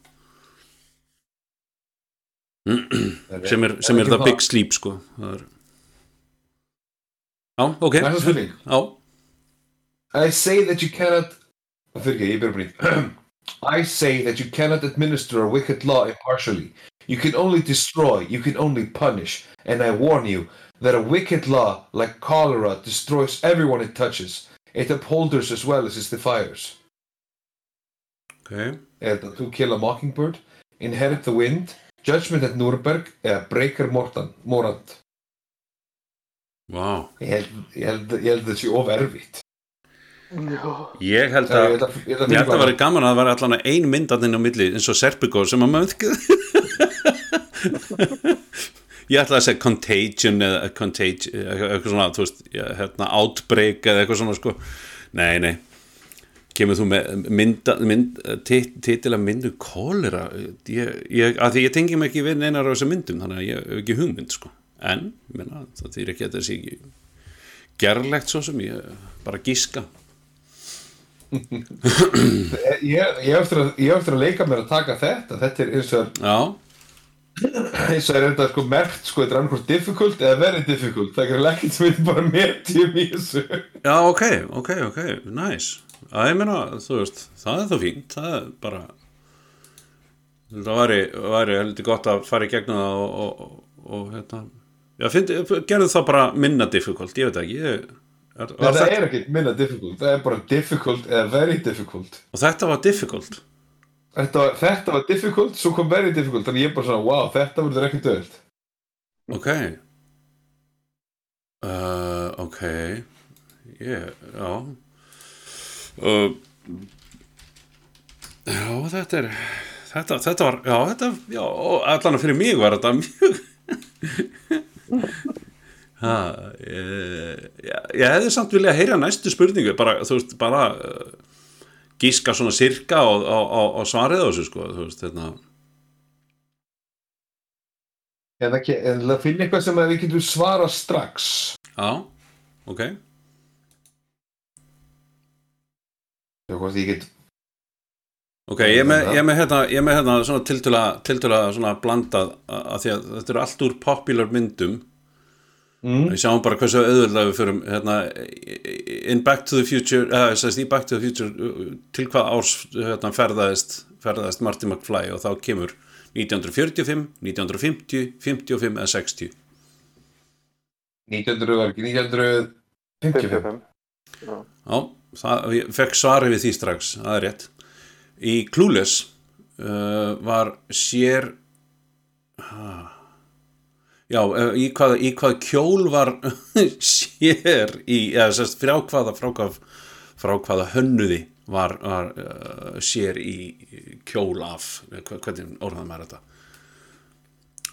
sem er, sem er ekki það big sleep sko það er já, ok Næsta spurning. já, I say that you cannot Fyrir ekki, ég byrja bara nýtt I say that you cannot administer a wicked law impartially. You can only destroy, you can only punish. And I warn you that a wicked law, like cholera, destroys everyone it touches. It upholders as well as it defiers. ok Eða To Kill a Mockingbird, Inherit the Wind, Judgment at Nuremberg eða Breaker Mortan, Morant. Vá, Ég held, ég held, ég held að þetta sé of erfitt. ég held Ég að held að, ég held að, Ég held að væri gaman að það var allan ein myndarninn á milli eins og Serpico sem að maður Ég ætla að segja Contagion eða Contagion, eitthvað svona, þú veist, hérna, Outbreak eða eitthvað svona, sko. Nei, nei. Kemur þú með mynda, mynd, tit, titil að myndu kólera? Ég, ég, að því ég tengi mig ekki við neinar á þessum myndum, þannig að ég hef ekki hugmynd, sko. En, menna, það þýr ekki að þetta sé ekki gerlegt svo sem ég bara gíska. ég, ég, eftir að, að leika mér að taka þetta. Þetta er eins og eins og er þetta sko merkt sko, þetta er annarkvæmt difficult eða very difficult. Það er ekki sem við bara medium í þessu. Já, ok, ok, ok, nice að ég meina, þú veist, það er þá fínt það er bara það væri, væri heldur gott að fara í gegnum það og, og, og, og hérna, já, gerðu það bara minna difficult, ég veit ekki ég, er, Nei, það er ekki minna difficult, það er bara difficult eða very difficult. og þetta var difficult. Þetta þetta var difficult, svo kom very difficult, þannig ég er bara svona, wow, þetta verður ekki döðult. ok. Uh, ok. Ég, já uh, já, þetta er þetta, þetta var, já, þetta já, allan fyrir mig var þetta mjög ha, ég, ég, ég hefði samt vilja að heyra næstu spurningu bara, þú veist, bara uh, gíska svona sirka á, á, á, á svarið á þessu, sko, þú veist, hérna En það, finna eitthvað sem við getum svara strax. já, ok Það er hvort ég get, Ok, ég er með, ég er með hérna, ég er með hérna svona tiltöla, tiltöla svona blandað að því að þetta eru allt úr popular myndum mm, við sjáum bara hversu auðvöldlega við förum hérna, in Back to the Future eða þess að í Back to the Future til hvað árs hérna, ferðaðist ferðaðist Marty McFly og þá kemur 1945, 1950 55 eða 60 1900 var ekki, 1955. 55. Já. Það, ég fekk svari við því strax, það er rétt. Í Clueless uh, var sér, ha, já, uh, í hvað, í hvað kjól var sér í, eða sérst, frá hvaða, frá hvað, frá hvaða hönnuði var, var uh, sér í kjól af, hvernig orðaði maður þetta?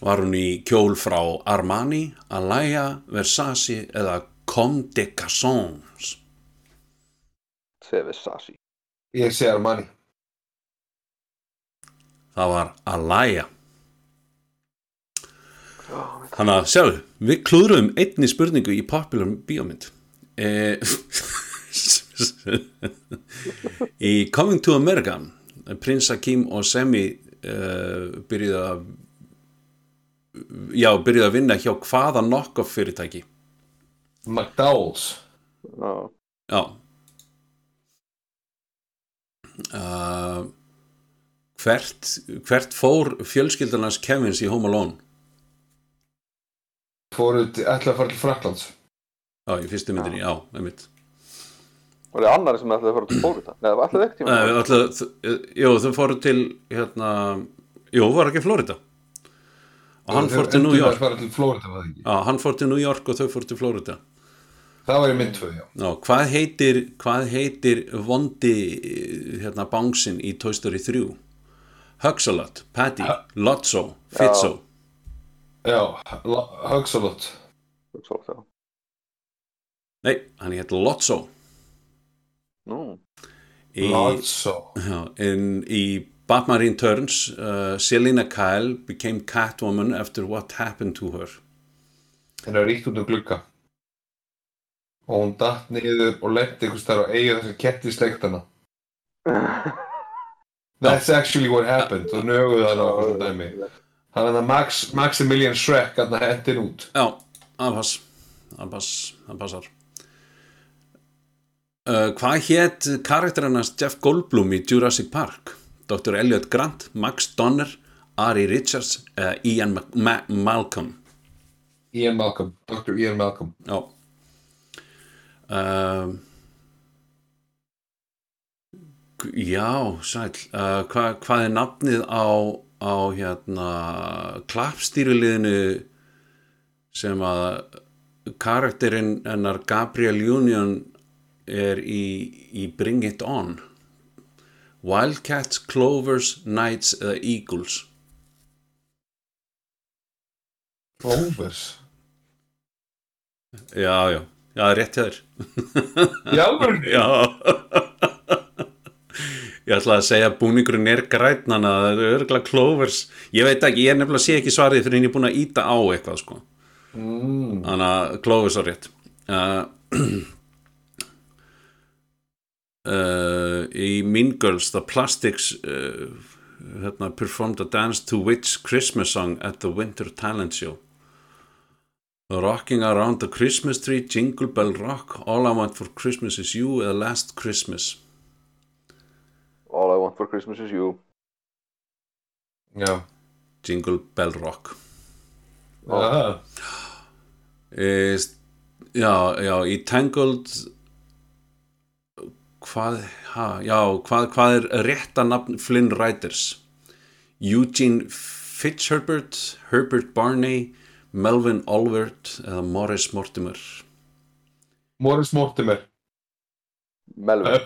Var hún í kjól frá Armani, Alaya, Versace eða Comme des Garçons? Sefi Sassi. Ég sé Armani. það var Alaya þannig að sjáðu við klúðrum einni spurningu í popular bíómynd eh, í Coming to America Prins Hakim og Semi uh, byrjuði að já, byrjuði að vinna hjá hvaða knock-off fyrirtæki McDowell's. Já. já uh, hvert, hvert fór fjölskyldanans Kevins í Home Alone Fóruð, ætlaði að fara til Fraklands. Já, í fyrstu myndinni, já, einmitt. Og það er annar sem ætlaði að fara til Florida. Nei, það ætlaði ekki tíma. uh, alltaf, Jú, þau fóru til hérna, jú, var ekki Florida og hann fór til New York að fara til Florida, var það ekki? Já, hann fór til New York og þau fór til Florida Það var í mynd 2, já. Já, hvað heitir hvað heitir vondi hérna bánsinn í Toy Story 3 Huxalot, Patty, Lotso Fitzo Já, Lo- Huxalot. Svo, já. Nei, hann heitir Lotso Nú, í, Lotso. já, in, í Batman Returns uh, Selina Kyle became Catwoman after what happened to her Henni var ríkt út um glugga. Og hún datt niður og lendi einhvers þar og eiga þessar ketti slektana. That's actually what happened. Og nöguðu það á okkur dæmi. Þannig að Max, Maximilian Shrek hann hendin út. Já, það pass það pass, það passar uh, Hvað hétt karakterannast Jeff Goldblum í Jurassic Park? Dr. Elliot Grant, Max Donner Ari Richards eða Ian Ma Ma Malcolm Ian Malcolm. Dr. Ian Malcolm. Já um, Já, sæl uh, hva, Hvað er nafnið á á hérna klappstýruliðinu sem að karakterinn hennar Gabriel Union er í, í Bring It On? Wildcats, Clovers, Knights eða Eagles? Clovers. Já, já, já, rétt hjá þér. Já, alveg. Já. Ég ætla að segja að búningurinn er grætnan að það er örgulega Clovers. Ég veit ekki, ég er nefnilega sé ekki svarið fyrir en ég er búin að íta á eitthvað sko. Mm. Þannig að Clovers var rétt. Uh, uh, Í Mean Girls The Plastics uh, hérna, performed a dance to which Christmas song at the Winter Talent Show Rocking around the Christmas tree Jingle Bell Rock All I want for Christmas is you eða Last Christmas all I want for Christmas is you. Já. Jingle Bell Rock Já. e, Já, já, í Tangled hvað, ha, já, hvað, hvað er rétta nafn Flynn Riders Eugene Fitzherbert Herbert Barney Melvin Olvert eða Morris Mortimer Morris Mortimer. Melvin.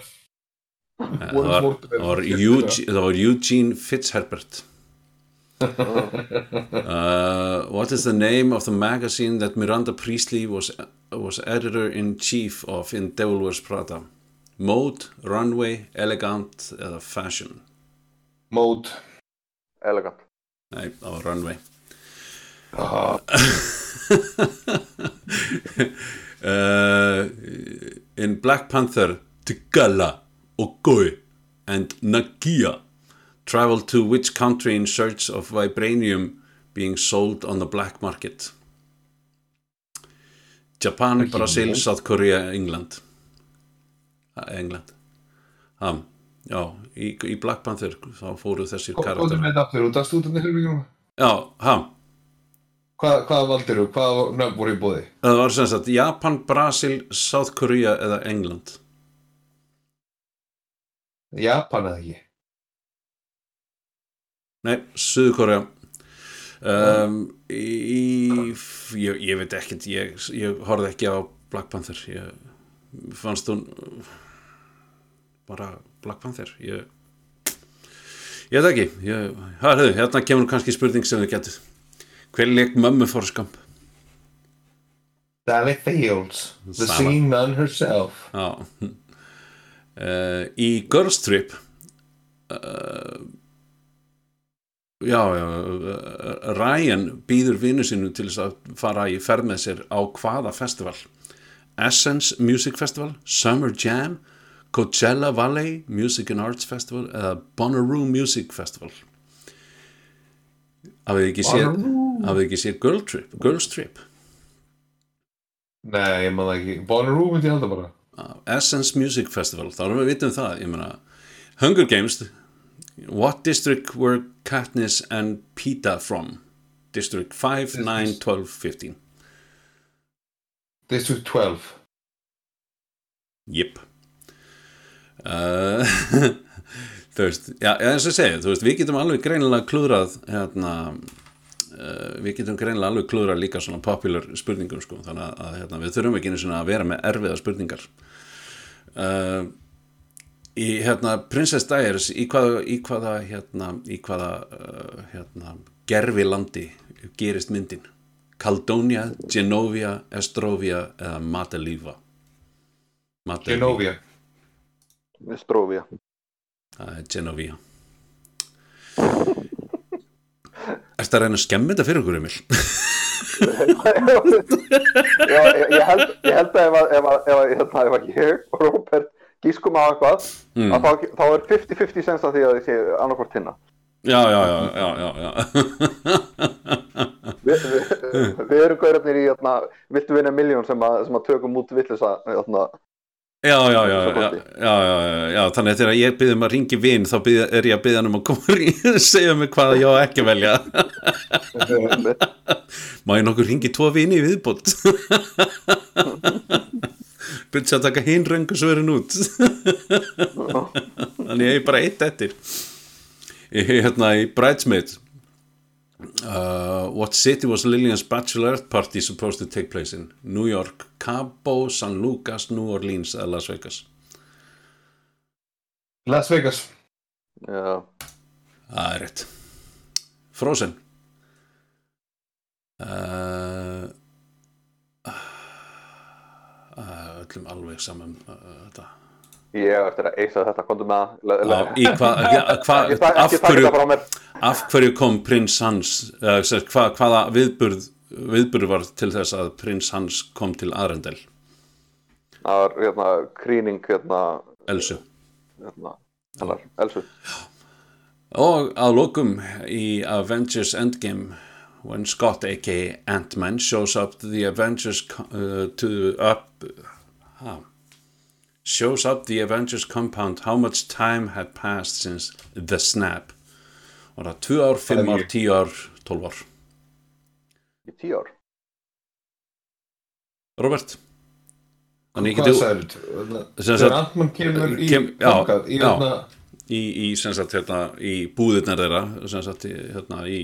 Það Morris var, Mortimer. var, Eugene, það var Eugene Fitzherbert uh, What is the name of the magazine that Miranda Priestley was, was editor-in-chief of in Devil Wears Prada? Mode, Runway, Elegant eða Fashion? Mode. Elegant. Nei, það var Runway. Uh, In Black Panther T'Challa, Okoye and Nakia travel to which country in search of vibranium being sold on the black market? Japan, Ekki Brasil, nú. South Korea, England. England. Ha, Já, í, í Black Panther þá fóru þessir er karakter með þetta Hvað, hvað valdir þú? Hvað nöfn voru í bóði? það var sem sagt Japan, Brasil, South Korea eða England Japan eða ekki? Nei, Suður Korea um, í, ég, ég veit ekkert ég, ég horfði ekki á Black Panther ég fannst hún bara Black Panther ég veit ekki hörðu, hérna kemur kannski spurning sem við getur hver leik mömmu fór skamp Sally Fields. The Sama. singing nun herself. Já uh, Í Girls Trip uh, Já, já uh, Ryan býður vinnu sinu til þess að fara í ferð með sér á hvaða festival Essence Music Festival Summer Jam Coachella Valley Music and Arts Festival eða Bonnaroo Music Festival Hafið þið ekki séð? Hafið þið ekki séð Girl Trip, Girls Trip Nei, ég maður ekki. Bonnaroo myndi ég halda bara. Essence Music Festival þá erum við vitum það ég meina, Hunger Games what district were Katniss and Peeta from District 5, 9, 12, 15 District 12. Jip uh, þú veist já, já, eins og segi, þú veist, við getum alveg greinilega klúðrað hérna uh, við getum greinilega alveg klúðrað líka svona popular spurningum sko, þannig að, að hérna, við þurfum ekki einu sinni að vera með erfiða spurningar uh, í hérna Princess Diaries í hvaða, í hvaða hérna, í hvaða uh, hérna, gerfi landi gerist myndin Caledonia, Genovia, Estrovia eða Mataliva Genovia. Strófía. Það er Genovia Ertu að reyna að skemmi þetta fyrir okkur, Emil? Já, ég, ég, held, ég held að ef, að- að- að- hérna, að ég og Róbert gískum á eitthvað Mm. að þá, þá er 50-50 sens að því að þið sé annarkvort hinna Já, já, já, já, já, já. Vi, vi, við erum gaurarnir í hérna, viltu vinna miljón sem, að- sem að tökum út villisa hérna, Já, já, já, já, já, já, þannig að þegar ég byrðum að ringi vin þá byrð, er ég að byrða hann um að koma og segja mig hvað ég á ekki að velja. Má ég nokkur ringi tvo vini í viðbót? Byrðs að taka hinn röngu svörin út Þannig ég er bara eitt eftir. Ég er hérna í Bridesmaid uh, What city was Lillian's bachelorette party supposed to take place in? New York, Cabo, San Lucas, New Orleans eða Las Vegas? Las Vegas. Já, Það er rétt. Frozen. Uh, uh, öllum alveg saman uh, þetta ég eftir að eisa þetta, komdu með það. Af, hverju, kom prins Hans uh, hva, hvaða viðburð viðburð var til þess að prins Hans kom til Arendel Það var hérna, krýning hérna, Elsu. hérna, hennar, Elsu. Og að lokum í Avengers Endgame when Scott aka Ant-Man shows up the Avengers uh, to up huh, shows up the Avengers compound how much time had passed since the snap? Var það 2 ár, 5 ár, 10 ár 12 ár. Í tíu ár. Robert? Þannig Hvað sagður Þegar sagt- Antman kemur í Kem- já, þangað, í já. hérna í, í, sem sagt, hérna, í búðirnar þeirra sem sagt, hérna, í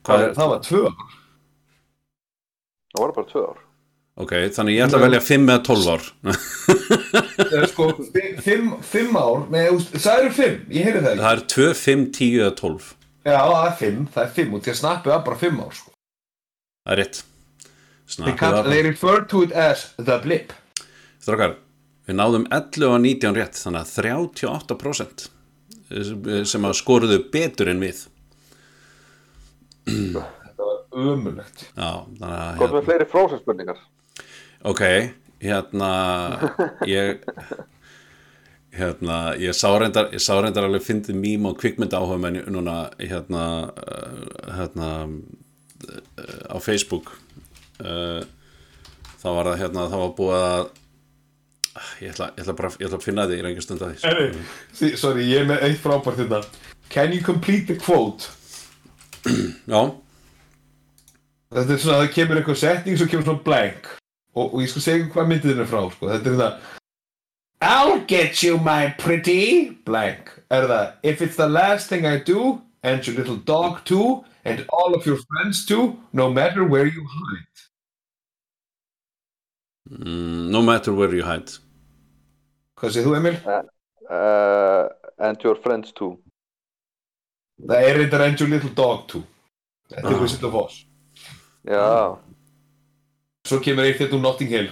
Hvað, hvað er, það var tvö ár. Það var bara tvö ár ok, þannig ég ætla að velja 5 eða 12 ár Það er sko fi- fimm, fimm ár, nei, veist, sagður fimm, ég heyrði það ekki. það er 2, 5, 10 eða 12 Já, það er fimm, það er fimm og því að snappið var bara fimm ár, sko. það er rétt They, snappið call, var they refer to it as the blip. Strákar, við náðum 11 og 19 rétt þannig að 38% sem að skoruðu betur en við Þetta var ömulegt. Já, þannig að Komdu með fleiri frozen spurningar Ok, hérna ég hérna, ég sá reyndar ég sá reyndar alveg fyndið mím og kvikmynda áhuga menn núna hérna uh, hérna uh, á Facebook uh, þá var það hérna þá var búið að ég ætla, ég ætla bara ég ætla að finna því í reyngjum stund að því sorry, ég er með eitt frábært þetta. Can you complete the quote? Já, Þetta er svona, það kemur eitthvað setning svo kemur svona blank. Og, og ég skal segja hvað myndið er frá, sko. Þetta er þetta I'll get you my pretty blank. Er það If it's the last thing I do, and your little dog too, and all of your friends too, no matter where you hide. mm, no matter where you hide Hvað þú, Emil? uh, And your friends too Það er reyndar and your little dog too. Þetta er. Wizard of Oz. Já, Svo kemur eitt úr Notting Hill.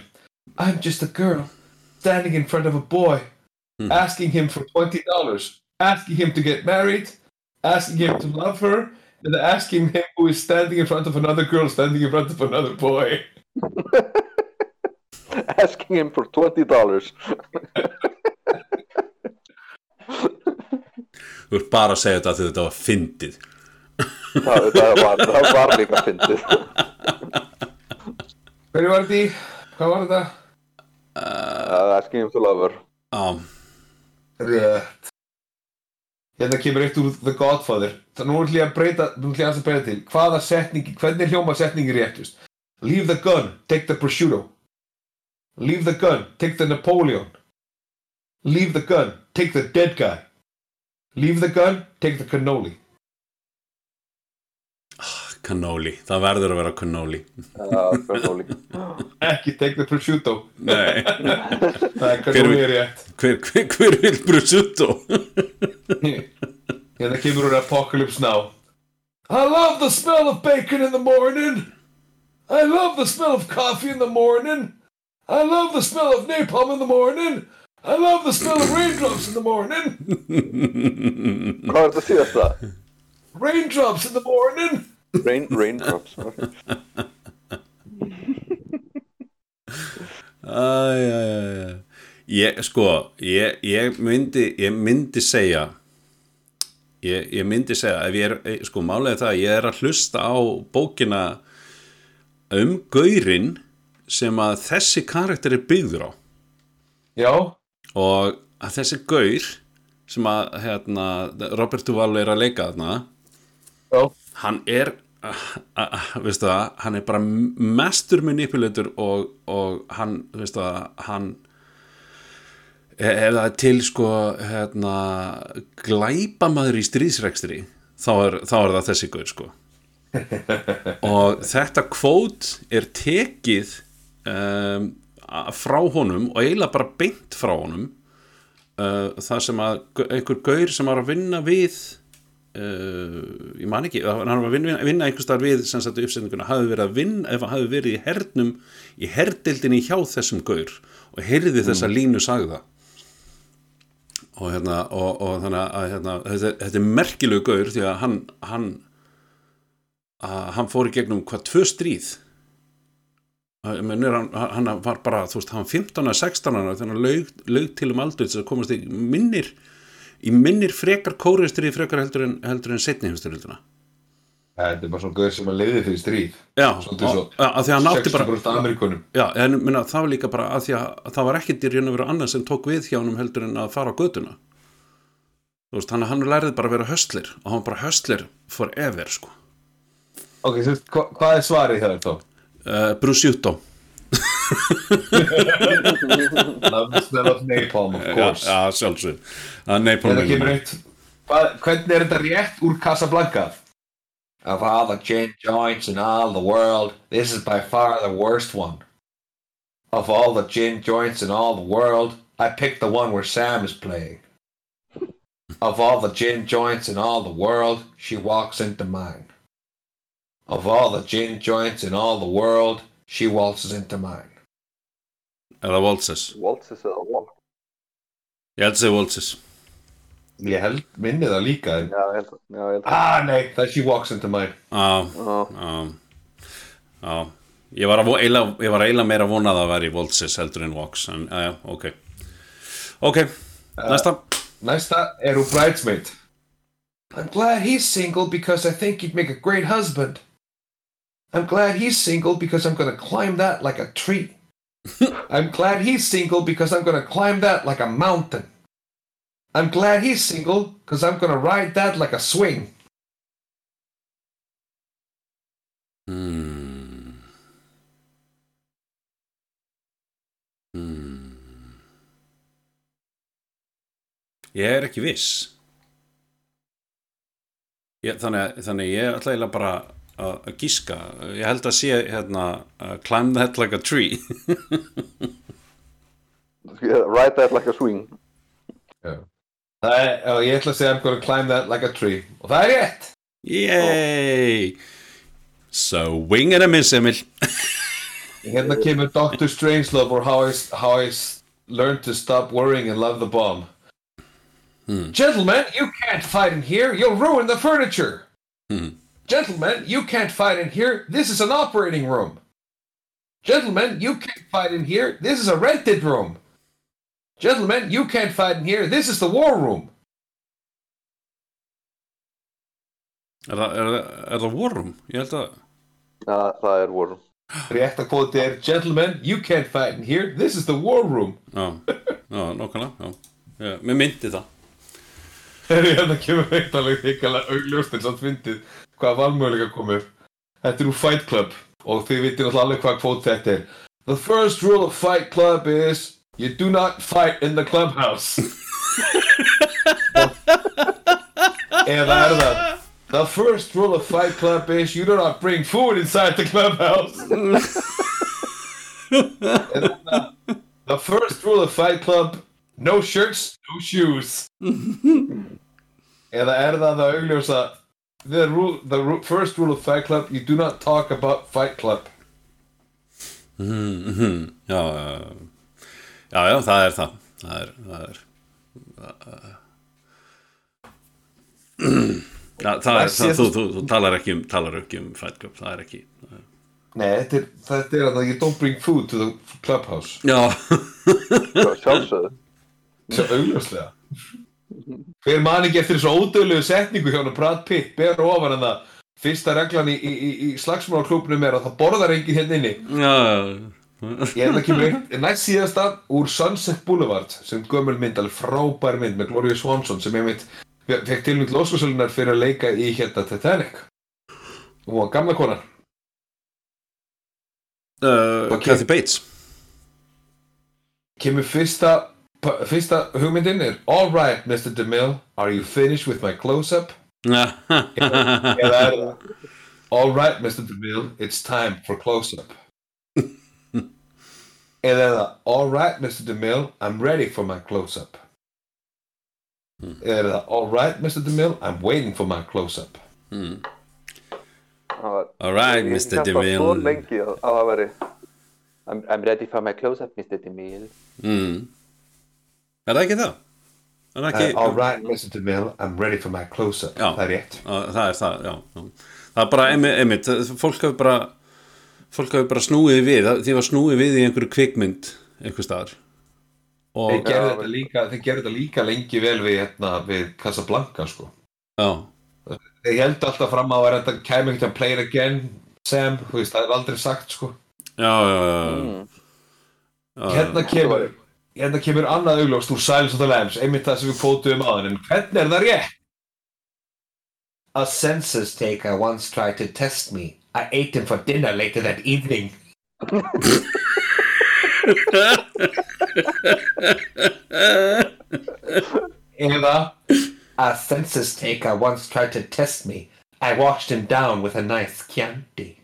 I'm just a girl standing in front of a boy, Hmm. asking him for twenty dollars, asking him to get married, asking him to love her, and asking him who is standing in front of another girl standing in front of another boy. asking him for 20 dollars Þú ert bara að segja þetta að þetta var fyndið það, það, var, það var líka fyndið Hverju var þetta í? Hvað var þetta? uh, asking him to love her Já, Rétt. Hérna kemur eitt úr The Godfather. Það nú ætlum ég að breyta, nú ætlum ég að breyta til. Hvaða setningi, hvernig hljóma setningi réttust? Leave the gun, take the prosciutto. Leave the gun, take the Napoleon. Leave the gun, take the dead guy. Leave the gun, take the cannoli. Cannoli, það verður að vera cannoli Já, Cannoli. Ekki take the prosciutto. Nei, Það er cannoli er rétt. hver, hver, hver vil prosciutto? Hérna kemur hún Apocalypse Now. I love the smell of bacon in the morning. I love the smell of coffee in the morning. I love the smell of napalm in the morning. I love the smell of raindrops in the morning. Hvað er þetta síðasta? Raindrops in the morning. Rain, raindrops. Æjæjæjæ Ég, sko, ég, ég myndi ég myndi segja ég, ég myndi segja ef ég er, eh, sko, málega það að ég er að hlusta á bókina um gaurinn sem að þessi karakter er byggður á Já, og að þessi gaur sem að hérna, Robert Duvall er að leika þarna já. Hann er veistu það, hann er bara mestur manipulator og, og hann, veistu það, hann ef það er til sko hérna, glæpamaður í stríðsrekstri þá er, þá er það þessi gaur sko. Og þetta kvót er tekið um, frá honum og eiginlega bara beint frá honum uh, það sem að einhver gaur sem var að vinna við uh, ég man ekki hann var að vinna, vinna einhvers staðar við sem sagt uppsetninguna. Hafi verið að vinna ef hann hafi verið í hernum í herdildinni hjá þessum gaur og heyrði þessa línu sagða. Og hérna og, og þannig að hérna, þetta, þetta er merkilegu gaur því að hann hann, að hann fór í gegnum hvað tvö stríð. Hann, hann var bara þú veist, hann var 15 að 16 ára þegar hann laug, laug til um aldur þess að komast í minnir í minnir frekar kóriðstri frekar heldur en, heldur en setni heimstyrjölduna Þetta er bara svona gauð sem að leiði fyrir stríð. já, Svolítið svo. að því að hann átti bara 60% Amerikunum. já, en minna, það var líka bara að því að það var ekkert í raun og veru annað sem tók við hjá honum heldur en að fara á göduna þú veist, hann, hann lærði bara að vera höstlir og hann bara höstlir forever sko Ok, svo, hva, hvað er svarið það þá? uh, Brusciutto Love the smell of napalm, of course. já, sjálfsög að Napalm Þetta kemur eitt hvað, Hvernig er þetta rétt úr Casablanca? Of all the gin joints in all the world This is by far the worst one. Of all the gin joints in all the world I picked the one where Sam is playing. Of all the gin joints in all the world She walks into mine. Of all the gin joints in all the world She waltzes into mine eða Waltzes? Waltzes eða Waltz? ég held að segja Waltzes. Ég held minni það líka en... Já, ég held. Já, ég held. Ah, nei, það er she walks into mine. Á, á, á ég var eiginlega ég var eiginlega meira að vona að það væri Waltzes heldur en Walks en, já, ok. Ok, næsta. Næsta er úr Bridesmaid. I'm glad he's single because I think he'd make a great husband. I'm glad he's single because I'm gonna climb that like a tree I'm glad he's single because I'm gonna climb that like a mountain I'm glad he's single because I'm gonna ride that like a swing Hmm. Hmm. Ég er ekki viss ég, þannig, þannig ég ætla eiginlega bara að, gíska ég held að sé hérna uh, climb that like a tree Ride that like a swing. Það er, og ég ætla að segja I'm gonna climb that like a tree og það er rétt Yay So wing and a miss Emil Hérna kemur Dr. Strangelove or how I, how I learned to stop worrying and love the bomb. Gentlemen, you can't fight in here. You'll ruin the furniture. Gentlemen, you can't fight in here. This is an operating room. Gentlemen, you can't fight in here. This is a rented room. Gentlemen, you can't fight in here. This is the war room. Er það, er, það- er það Warroom? Ég held að Já, það er vorum. Rétta kvoti er Gentlemen, you can't fight in here. This is the war room. Já, já, nokkala já. Já, Mér myndi það Hérna kemur eitt alveg þykkalega augljóst en samt fyndið hvað valmöguleika komur. Þetta er úr Fight Club og þið vitið náttúrulega alveg hvað kvót þetta er. The first rule of Fight Club is you do not fight in the clubhouse. Eða er það? The first rule of Fight Club is you do not bring food inside the clubhouse. Eða það? The first rule of Fight Club No shirts, no shoes. Eða er það það augljósa The, rule, the ru- first rule of Fight Club You do not talk about Fight Club. Já, já, já, já, það er það. Það er, það er. Já, það er, það, þú, þú, þú talar ekki um talar ekki um Fight Club, það er ekki það er- Nei, þetta er, þetta er að you don't bring food to the clubhouse. Já, Sjálfsögðu. Augljóslega Hver man ekki eftir þessu ódöðlegu setningu hjá hann Brad Pitt ber ofan en það fyrsta reglan í, í, í, í slagsmálaklubnum er að það borðar enginn hérna inni. Ég held að kemur eitt, næst síðasta úr Sunset Boulevard sem gömul mynd, alveg frábær mynd með Gloria Swanson sem ég veit fekk tilmynd lóskosölunar fyrir að leika í hérna Titanic. Og hún var gamla konan. Uh, Ok. Kathy Bates. kemur fyrsta fyrsta hugmyndin er All right Mr. DeMille, are you finished with my close-up? Eða er það All right Mr. DeMille, it's time for close-up Eða er það All right Mr. DeMille, I'm ready for my close-up Eða er það All right Mr. DeMille, I'm waiting for my close-up Það Alright, Ég Mr. hélt það svo DeMille lengi að að það væri I'm, I'm ready for my close-up, Mr. DeMille. mm. Er það ekki það? Er það ekki uh, All right Mr. DeMille, I'm ready for my close-up Já. Það er rétt það er það, já. Það er bara, einmitt, fólk hefur bara fólk hefur bara snúið við, því var snúið við í einhverju kvikmynd einhver staðar og, Þeir gerðu þetta líka, þeir gerðu þetta líka lengi vel við, hérna, við Casablanca sko já, Þeir held alltaf fram á að þetta kæmi ekkert að play it again Sam, þú veist, það er aldrei sagt sko já, já, já, já. Hérna kemur Hérna kemur annað augljóst úr Silence of the Lambs einmitt það sem við kvótuðum aðan en hvernig er það rétt? A census taker once tried to test me. I ate him for dinner later that evening. Eða? A census taker once tried to test me. I washed him down with a nice Chianti.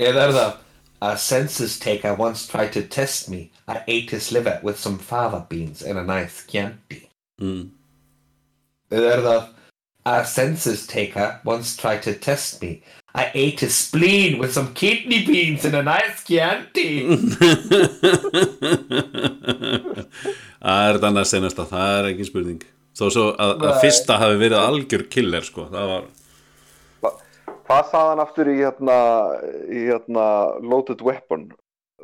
Eða er það A census taker once tried to test me. I ate his liver with some fava beans and a nice Chianti. Mm. Það A census taker once tried to test me. I ate his spleen with some kidney beans and a nice Chianti. það er þetta annars senasta, það er ekki spurning þó svo að, að fyrsta hafi verið algjör killer sko, það var Hvað sagði hann aftur í hérna, í hérna Loaded Weapon?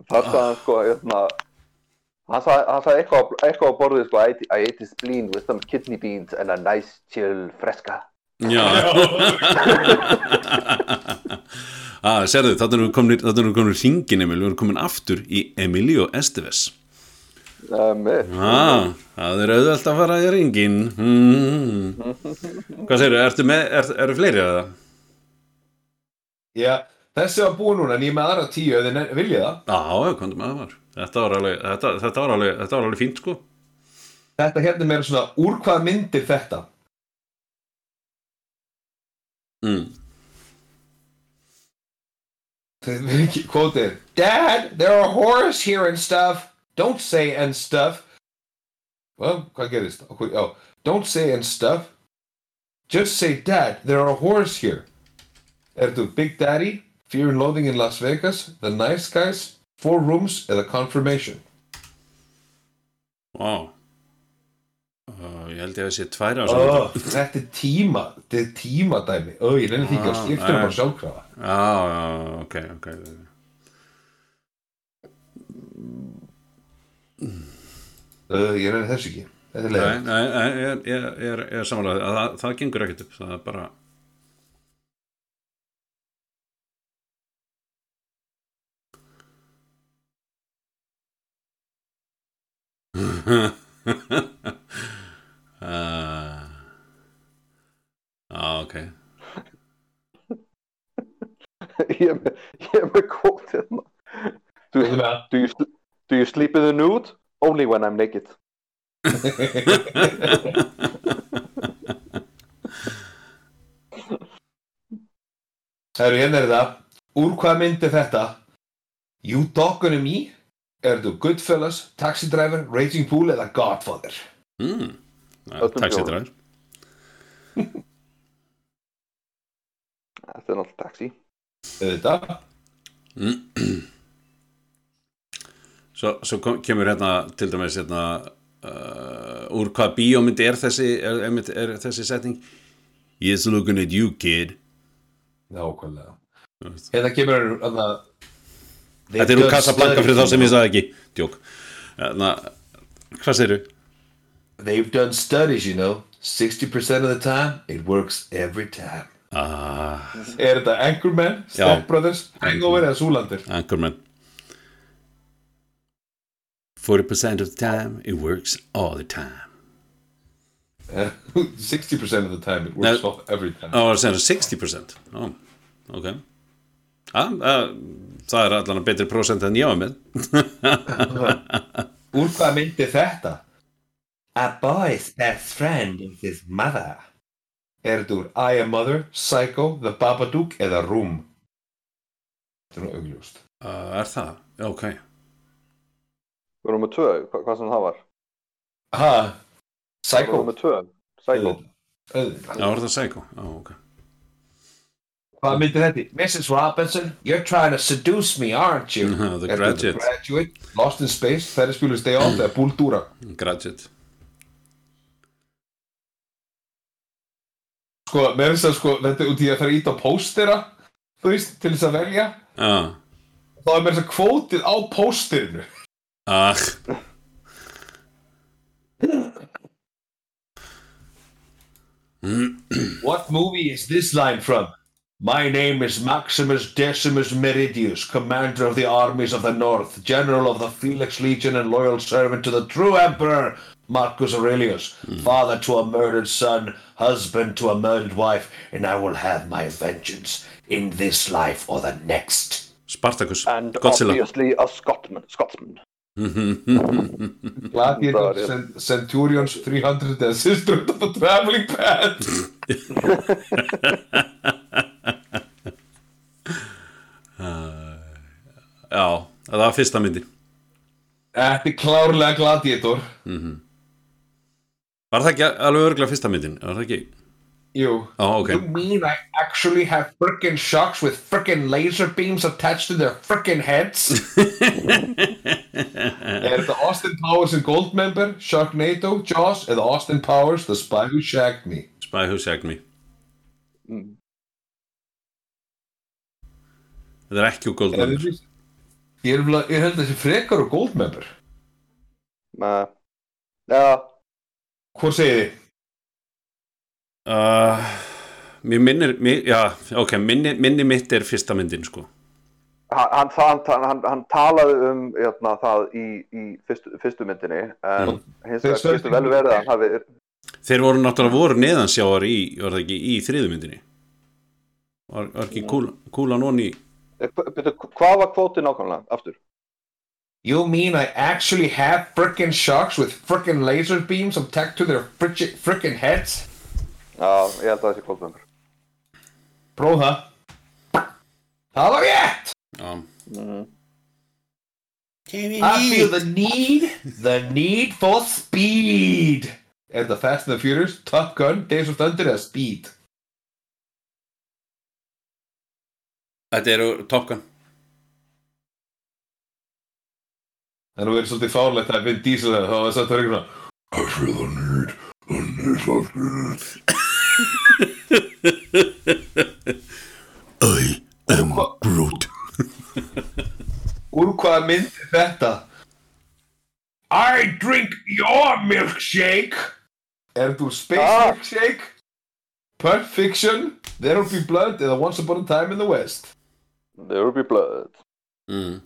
Það sagði hann sko, hérna, hann sagði eitthvað, eitthvað á borðið sko, I ate, I ate his spleen with some kidney beans and a nice chill fresca. já að, sérðu, þetta erum við komin þetta erum við komin hringin Emil, við erum komin aftur í Emilio Esteves Um, ah, það er auðvelt að fara í ringin mm. hvað segirðu, ertu með er, eru fleiri að það? Já, þessi var búin núna en ég með aðra tíu ef þið viljið það. Já, já, komdu með það var þetta var alveg, þetta, þetta var alveg, þetta var alveg fínt sko Þetta hérna meira svona, úr hvað myndir þetta? mm. Quote Dad, there are horrors here and stuff. Don't say and stuff. Well, hvað gerist? Já, don't say and stuff. Just say, Dad, there are horrors here. Er þú Big Daddy, Fear and Loathing in Las Vegas, The Nice Guys, Four Rooms eða Confirmation? Vá uh, Ég held ég að sé tvær á Oh, þetta er tíma, þetta er tímadæmi. Ó, ég reyni því ekki að skipta um bara sjálfkrafa. Já, já, ok, ok Uh, ég reyni þess ekki. Þetta er nei, ég, er, er samanlega að það, það gengur ekkert upp það er bara uh, Já, ok ég er með, ég er með kvót hérna. Do, do, you, do you sleep in the nude? Only when I'm naked. Það eru hérna er það. Úr hvað mynd er þetta? You Talkin' to Me? Er þú Goodfellas, Taxi Driver, Raging Pool eða Godfather? mm. Öllum Taxidræður Þetta er náttúrulega taxi. Þetta. Svo, svo kom, kemur hérna til dæmis hérna uh, úr hvað bíómyndi er þessi er, er, er þessi setning He's looking at you kid Nákvæmlega. Hérna kemur hann að... Þetta er úr Casablanca fyrir þá sem ég sagði ekki Djók hérna, Hvað segirðu? They've done studies, you know. 60% of the time, it works every time. Ah, Er þetta Anchorman, Step Brothers, Hangover eða Zoolander? Anchorman 40% of the time it works all the time 60% of the time, it works Nei. off every time. Er 60% Ó, ok Það er allan betri prósent en ég var með Úr hvað myndi þetta? A boy's best friend is his mother. Er þetta úr I Am Mother, Psycho, The Babadook eða Room? Þetta er nú augljóst. uh, Er það? Já, ok Við erum með tvö, hva, hvað sem það var. Ha? Við Psycho? erum með tvö. Psycho. Já, er það Psycho? Já, ok Hvað myndi þetta? Mrs. Robinson, you're trying to seduce me, aren't you? The Er þetta Graduate. The Graduate, Lost in Space, Ferris Bueller's Day Off eða Búldúra? Graduate Sko, með þess að sko, þetta er út í að það er ít á póstera, þú veist, til þess að velja. Já, Þá er með þess að kvótið á pósterinu. ah What movie is this line from? My name is Maximus Decimus Meridius, commander of the armies of the north, general of the Felix Legion, and loyal servant to the true emperor, Marcus Aurelius, hmm. father to a murdered son, husband to a murdered wife, and I will have my vengeance in this life or the next. Spartacus And Godzilla obviously a Scotsman. Scotsman. Gladiator, Það Cent- Centurions 300 eða Sister of a Traveling Band. Já, það var fyrsta myndi Þetta er klárlega Gladiator. Var það ekki alveg örgulega fyrsta myndin? Var það ekki? Jú. Já, ok You mean I actually have frickin' shocks with frickin' laser beams attached to their frickin' heads? er þetta Austin Powers and Goldmember, Sharknado, Jaws eða Austin Powers, The Spy Who Shagged Me? Spy Who Shagged Me Þetta er ekki úr Er þetta- Ég, er, ég held að þessi frekar og Goldmember. Uh, já, Hvor segið þið? uh, Mér minnir mér, Já, ok, minni, minni mitt er fyrsta myndin sko hann, hann, hann, hann, hann talaði um jötna, það í, í fyrstu, fyrstu myndinni en hins vegar getur vel verið að hafi Þeir voru náttúrulega voru neðansjáar í, var það ekki, í þriðu myndinni Var, var ekki kúl, kúlan onni Eh, hva- byrju, hvað var kvótið nákvæmlega aftur? You mean I actually have frickin' sharks with frickin' laser beams attached to their frickin' heads? Já, ég held að það sé kvótið Próf það. Það var rétt! Já, I feel the need, the need for speed. Er þetta Fast and the Furious, Top Gun, Days of Thunder eða Speed? Þetta eru Top Gun Það er nú verið svolítið fálegt að Vin Diesel eða þá var þetta verið svona I feel the need, the need for speed. I am Groot. Úr hvaða mynd er þetta? I drink your milkshake Er úr Space Ah. Milkshake? Pulp Fiction, There Will Be Blood eða Once Upon a Time in the West? There will be blood mm.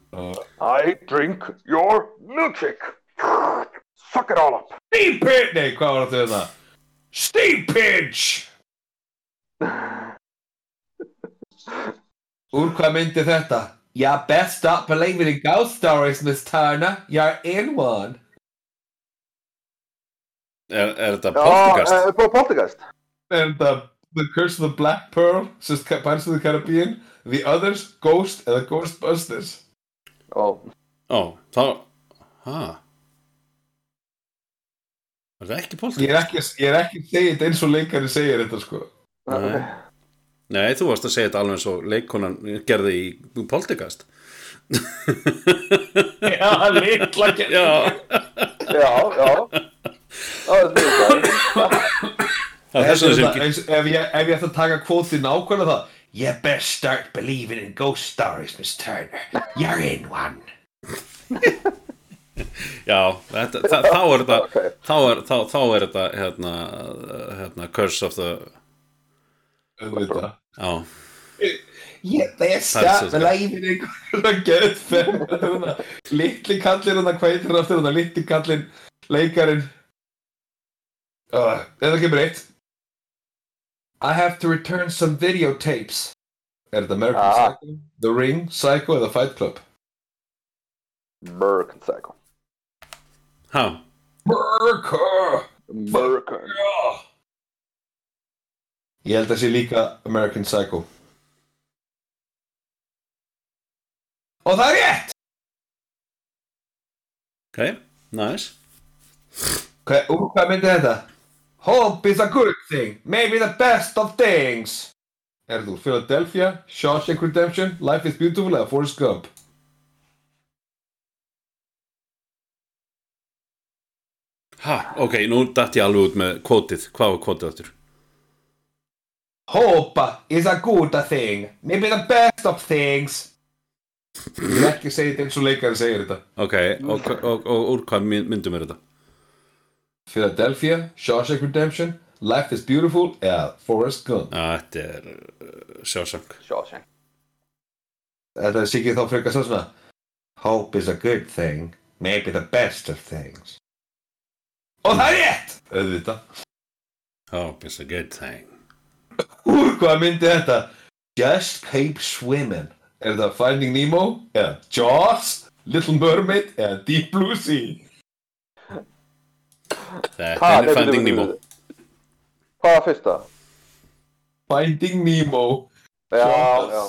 I drink your milkshake Suck it all up Steve Pitch! Nei, hvað var þetta þetta? Steve Pitch! Úr hvað mynd er þetta? You best stop believing in ghost stories, Miss Turner. You're in one. Er, er þetta Já, podcast? eh, på podcast. And the, the Curse of the Black Pearl says Ca- Pirates of the Caribbean. The others, Ghost eða Ghostbusters. Ó, Ó, þá Hæ? Er það ekki podcast? Ég er ekki, ég er ekki segja þetta eins og leikari segir þetta, sko. Nei. Nei, þú varst að segja þetta alveg eins og leikonan gerði í podcast Já, litla Já, já, já. Það er mjög er eins, ef, ég, ef ég ætti að taka kvótið nákvæmlega það You best start believing in ghost stories, Miss Turner. You're in one. Já, þetta, það, þá er þetta Ok. þá, er, þá, þá er þetta hérna, hérna Curse of the Auðvitað. Já, You best Það start svo believing in getur þeim Littli kallinn hann heitir hann aftur hann Littli kallinn Leikarin uh, Þetta kemur eitt I have to return some videotapes Er þetta American Ah. Psycho? The Ring, Psycho eða Fight Club? American Psycho. ha, America! American. Ég held að sé líka American Psycho Og það er rétt! ok, nice Hvað, úr hvað myndi þetta? Hope is a good thing, maybe the best of things. Er þú Philadelphia, Shawshank Redemption, Life is Beautiful eða Forrest Gump? Ha, ok, nú datt ég alveg út með kvótið. Hvað var kvótið áttur? Hope is a good thing, maybe the best of things. Ég vil ekki segja þetta eins og leikari segir þetta. Ok, og, og, og, og úr hvað my- myndum er þetta? Philadelphia, Shawshank Redemption, Life is Beautiful eða Forrest Gump Já, þetta er uh, sjásang Shawshank. Þetta er sikið þá frekar svo svona Hope is a good thing, maybe the best of things Og það er rétt! Auðvitað Hope is a good thing Úr hvað myndi þetta? Just keep swimming Er þetta Finding Nemo? Eða Jaws? Little Mermaid? Eða Deep Blue Sea? Þetta Ha, er Finding Nemo bíddu, bíddu. Hvað var fyrsta? Finding Nemo Já, já.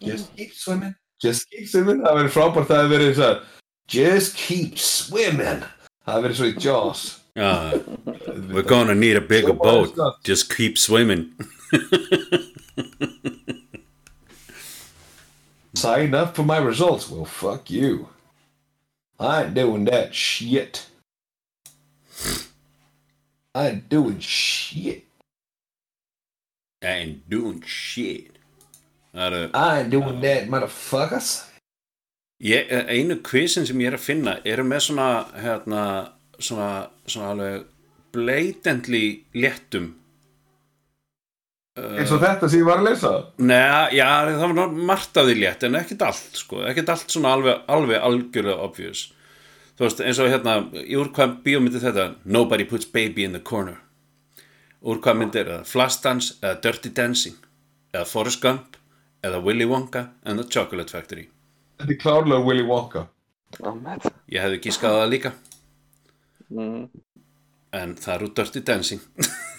Just keep swimming Just keep swimming Það verið frábært að það hefði verið svo Just keep swimming Það hefði verið svo í Jaws Já, we're gonna need a bigger boat Just keep swimming Sign up for my results. Well, fuck you. I ain't doing that shit. I ain't doing shit. I ain't doing shit Það eru I ain't doing that, motherfuckers. Ég, einu kvisin sem ég er að finna eru með svona hérna, svona, svona alveg blatantly léttum Eins og þetta sem ég var að lesa. Nei, já, það var margt af því létt en ekkert allt, sko, ekkert allt svona alveg, alveg algjörlega obvious þú veist, eins og hérna, í úr hvað bíómyndi þetta, Nobody Puts Baby in the Corner. Úr hvað myndi er það, Flashdance eða Dirty Dancing eða Forrest Gump eða Willy Wonka and the Chocolate Factory? Þetta er klárlega Willy Wonka. Ég hefði gískað það líka. Mm. en það er úr Dirty Dancing.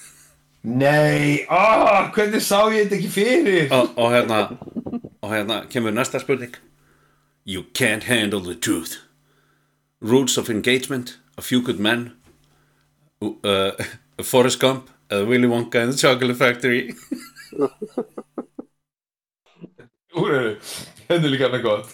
Nei, ah, hvernig sá ég þetta ekki fyrir? og, og hérna og hérna kemur næsta spurning. You can't handle the truth Rules of engagement A few good men uh, Forrest Gump eða Willy Wonka and the Chocolate Factory Úr eru, henni líka hann gott.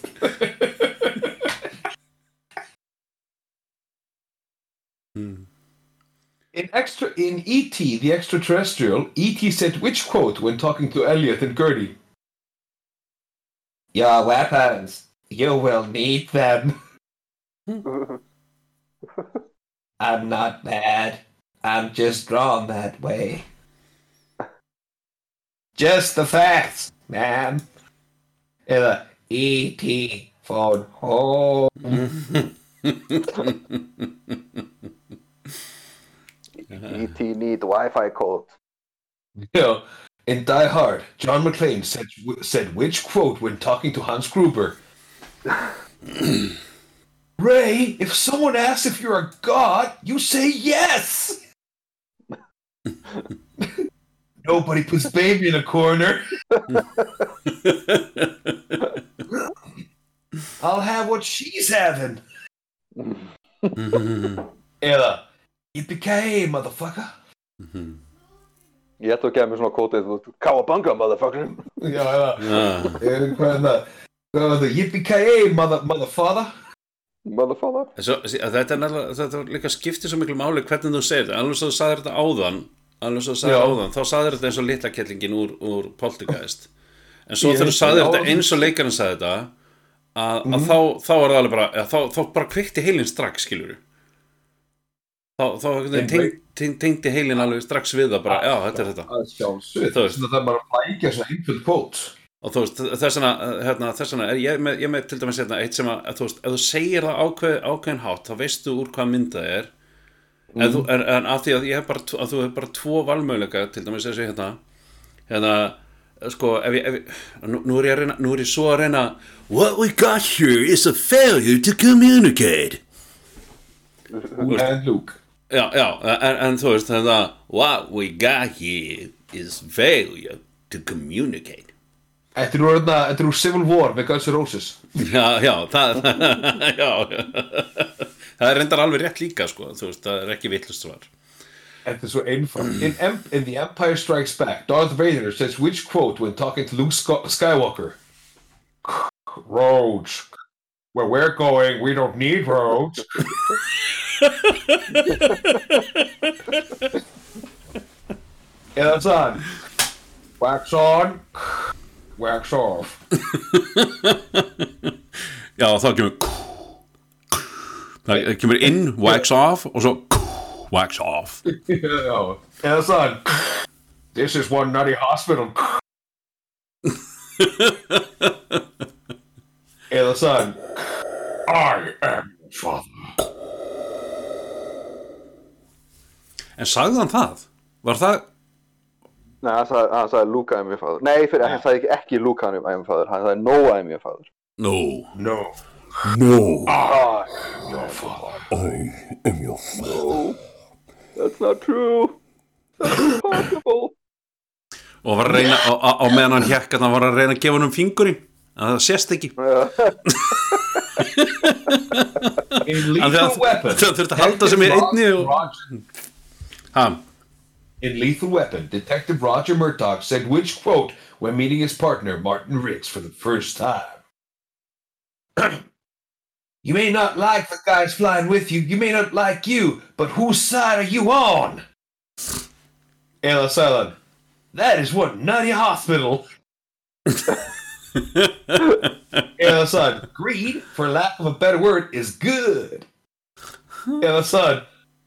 In extra in E.T. the extraterrestrial, E.T. said which quote when talking to Elliot and Gertie? Your weapons, you will need them. I'm not bad. I'm just drawn that way. Just the facts, man. Eða E.T. phone home. E.T. need Wi-Fi code. Já, In Die Hard, John McClane said, said which quote when talking to Hans Gruber? Ray, if someone asks if you're a god, you say yes! Nobody puts baby in a corner. I'll have what she's having. Eða, yippee motherfucker. Ég ætla að gefa mér svona kótið, þú veist, Kawabanga, motherfucker. Já, eða, Já, eh, hvað er það? Hvað er það? Yippee mother, motherfather. Motherfucker. Svo, þetta er nefnilega, þetta líka skiptir svo miklu máli hvernig þú segir þetta, alveg svo þú sagðir þetta áðan alveg svo þú sagðir Já. áðan, þá sagðir þetta eins og litla kettlingin úr, úr Poltergeist. En svo þegar þú sagðir þetta eins og leikarinn sagði þetta að, að þá, þá er það alveg bara að, þá, þá bara kveikti heilin strax, skilur þá, þá teng, teng, tengdi heilin alveg strax við það bara, já, þetta er þetta. Það er bara að flækja svo einföld quotes. Og þú veist, þess vegna, hérna, þess vegna ég ég með til dæmis hérna, eitt sem að, að þú veist, ef þú segir það ákveð, ákveðin hátt þá veistu úr hvað mynd það er en, þú, en, en af því að ég hef bara, að þú hef bara tvo valmöguleika, til dæmis þessi hérna, hérna sko, ef ég, ef ég nú, nú er ég að reyna, nú er ég svo að reyna What we got here is a failure to communicate. Luke. já, já, en, en þú veist, þetta what we got here is failure to communicate Þetta er úr, þarna- þetta er úr Civil War með Guns N' Roses. Já, já, það, já, það er reyndar alveg rétt líka, sko, þú veist, það er ekki vittlust svar. Þetta er svo einföld. In, in The Empire Strikes Back, Darth Vader says which quote when talking to Luke Sky Skywalker? Roads. Where we're going, we don't need roads. Eða sann. Wax on, wax off. Já, þá kemur það kemur inn, wax off og svo wax off. Já. Eða sann. This is one nutty hospital. Eða sann. I am father. En sagði hann það? Var það, Nei, hann sagði, hann sagði Luke, I am your father. Nei, fyrir, hann sagði ekki, ekki Luke, I am your father. Hann sagði No, I am your father. no, No. No, I am your father. I am your father. That's not true. That's impossible. og var að reyna, á, meðan hann hjekk að hann var að reyna að gefa hann um fingurinn, að það sést ekki. Hann Lethal þurfti Weapon. að- að halda sig með einni og- Ha, In Lethal Weapon, Detective Roger Murtaugh said which quote when meeting his partner, Martin Riggs, for the first time. you may not like the guys flying with you, you may not like you, but whose side are you on? Ella Silent, that is what nutty hospital. Ella Son, greed, for lack of a better word, is good. Ella Son,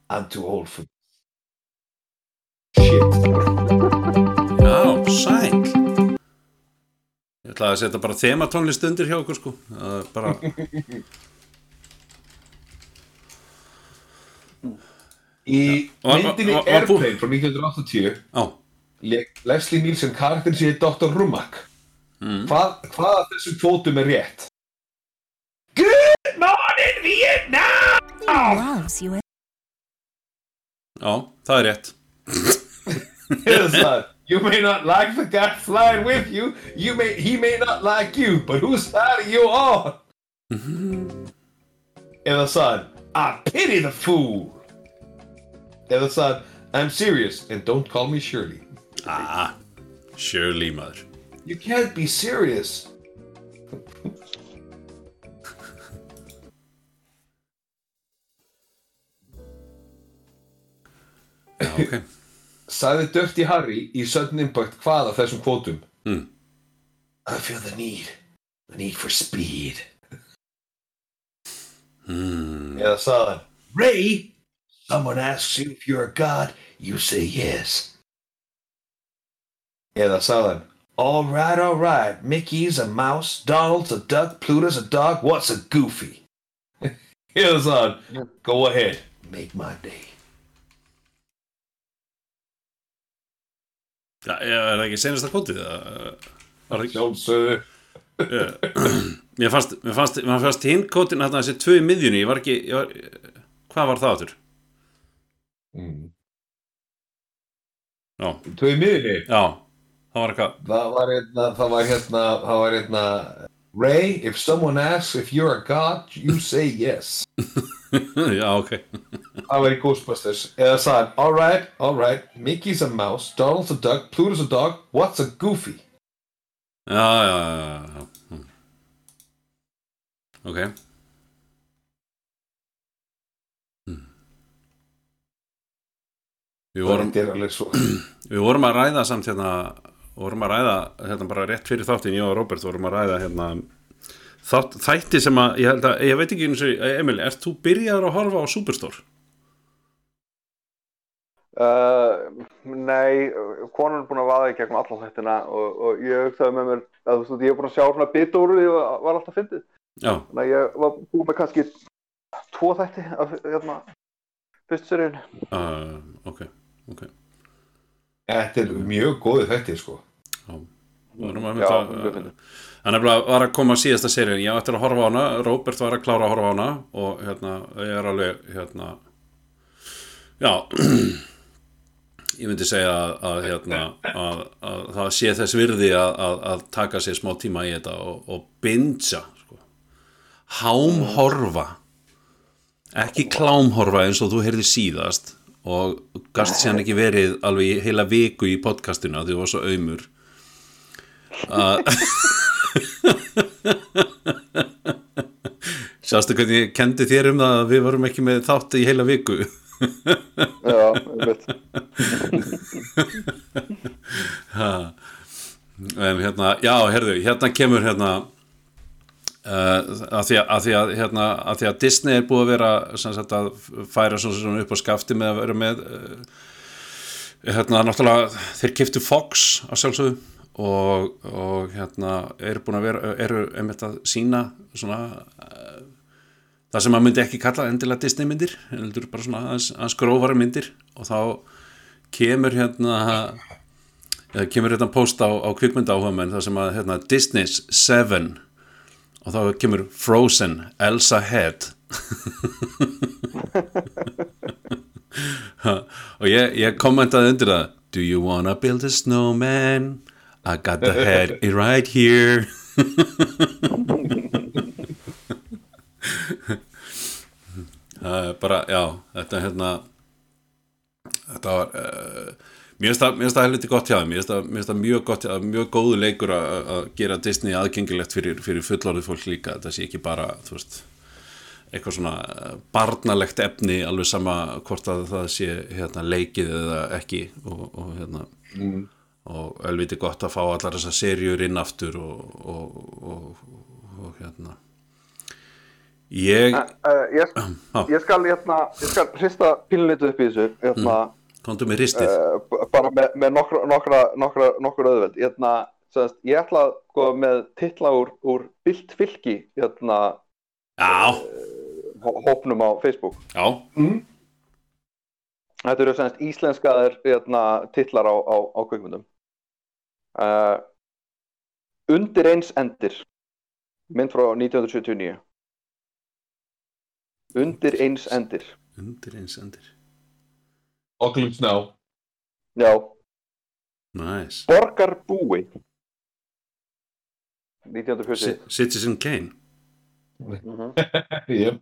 I'm too old for shit. já, sæl. Ég ætlaði að setja bara þematónlist undir hjá okkur, sko. Það er bara, Í myndinni Airplane frá 1980 á, lék Leslie Nielsen karakter sér Dr. Rumak Hvað, hvað af þessum kvótum er rétt? Good morning Vietnam! já, það er rétt. Það, You may not like the guy flying with you, you may, he may not like you, but whose side are you on? Eða það, I pity the fool. Það, I'm serious and don't call me Shirley. Ah, Shirley maður. You can't be serious. Ok. Sagði Dirty Harry í Sudden Impact hvað af þessum kvótum? Hmm. I feel the need. The need for speed. Hmm. Eða sagði hann Ray, someone asks you if you're a god, you say yes. Eða sagði hann All right, all right. Mickey's a mouse, Donald's a duck, Pluto's a dog, what's a goofy? Eða sagði hann Go ahead, make my day. Já, er það ekki Var það ekki? Sjálfsögðu. Mér fannst, fannst, fannst hinn kvotin að þessi tvö í miðjunni, ég var ekki, ég var, hvað var það áttur? Mm. Tvö í miðunni. já, það var eitthvað, Það var hérna, það var hérna, það var hérna, Ray, if someone asks if you're a god, you say yes. já, ok. Það var í Ghostbusters. Eða sagði, alright, alright, Mickey's a mouse, Donald's a duck, Pluto's a dog, what's a goofy? Já, já, já, já. Ok. Hm. Við vorum, við vorum að ræða samt hérna, vorum að ræða hérna bara rétt fyrir þáttin, ég og Robert vorum að ræða hérna þátt, þætti sem að, ég að, ég veit ekki eins og, Emil, ert þú byrjaður að horfa á Superstore? Uh, nei, konan er búin að vaða í gegnum alla þættina og, og ég hugsaði með mér að þú veist, ég er búin að sjá svona bita úr því og var alltaf fyndið. Þannig að ég var búin með kannski tvo þætti af hérna, fyrst seríun. uh, ok, ok. Þetta er mjög góði þættir, sko. Já, vorum að Já, mynda mjög fyndið. Hann bara var að koma síðasta seríun, ég ætti að horfa á hana, Robert var að klára að horfa á hana og hérna, ég er alveg, hérna, já, ég myndi segja að, að hérna, að, að það sé þess virði að, að, að taka sér smá tíma í þetta og, og bingja, sko, hámhorfa, ekki klámhorfa eins og þú heyrði síðast og gast sér ekki verið alveg heila viku í podcastinu því þú var svo aumur. Sástu hvernig ég kendi þér um það að við varum ekki með þátt í heila viku? Já, ég veit. en hérna, já, herðu, hérna kemur hérna uh, að, því að, að, því hérna, að því að Disney er búið að vera sagt, að færa svona, svona upp á skafti með að vera með uh, hérna, náttúrulega þeir kiftu Fox á sjálfsögðu og, og hérna eru búin að vera, eru einmitt að sína svona uh, það sem maður myndi ekki kalla endilega Disney myndir heldur bara svona aðeins, grófara myndir og þá kemur hérna kemur hérna post á, á kvikmynda áhuga menn það sem að hérna, Disney's Seven og þá kemur Frozen Elsa Head og ég, ég kommentaði undir það Do you wanna build a snowman? I got the head right here er bara, já, þetta er hérna þetta var uh, mér finnst það, það helviti gott hjá það, mér finnst það mjög gott, mjög góðu leikur að gera Disney aðgengilegt fyrir, fyrir fullorðið fólk líka, þetta sé ekki bara þú veist, eitthvað svona eh, barnalegt efni, alveg sama hvort að það sé hérna leikið eða ekki. Og, og hérna og helviti gott að fá allar þessar serjur inn aftur og, og, og, og hérna. Ég Uh, ég, Já. ég skal, hérna, ég skal hrista pílunnitu upp í þessu, hérna, komdu með ristið uh, bara með, með nokkra, nokkra, nokkra, nokkra öðveld. Hérna, semast, ég ætla að gå með titla úr, úr Bilt Fylki, hérna, hó- hópnum á Facebook. já, Þetta eru semst íslenskaðir hérna, titlar á, á, á kveikmyndum. Uh, undir eins endir, mynd frá 1979. Undir eins endir, undir eins endir Oculus Now. já, Nice. Borgarbúi. 1940. C- Citizen Kane Mhm. Yep.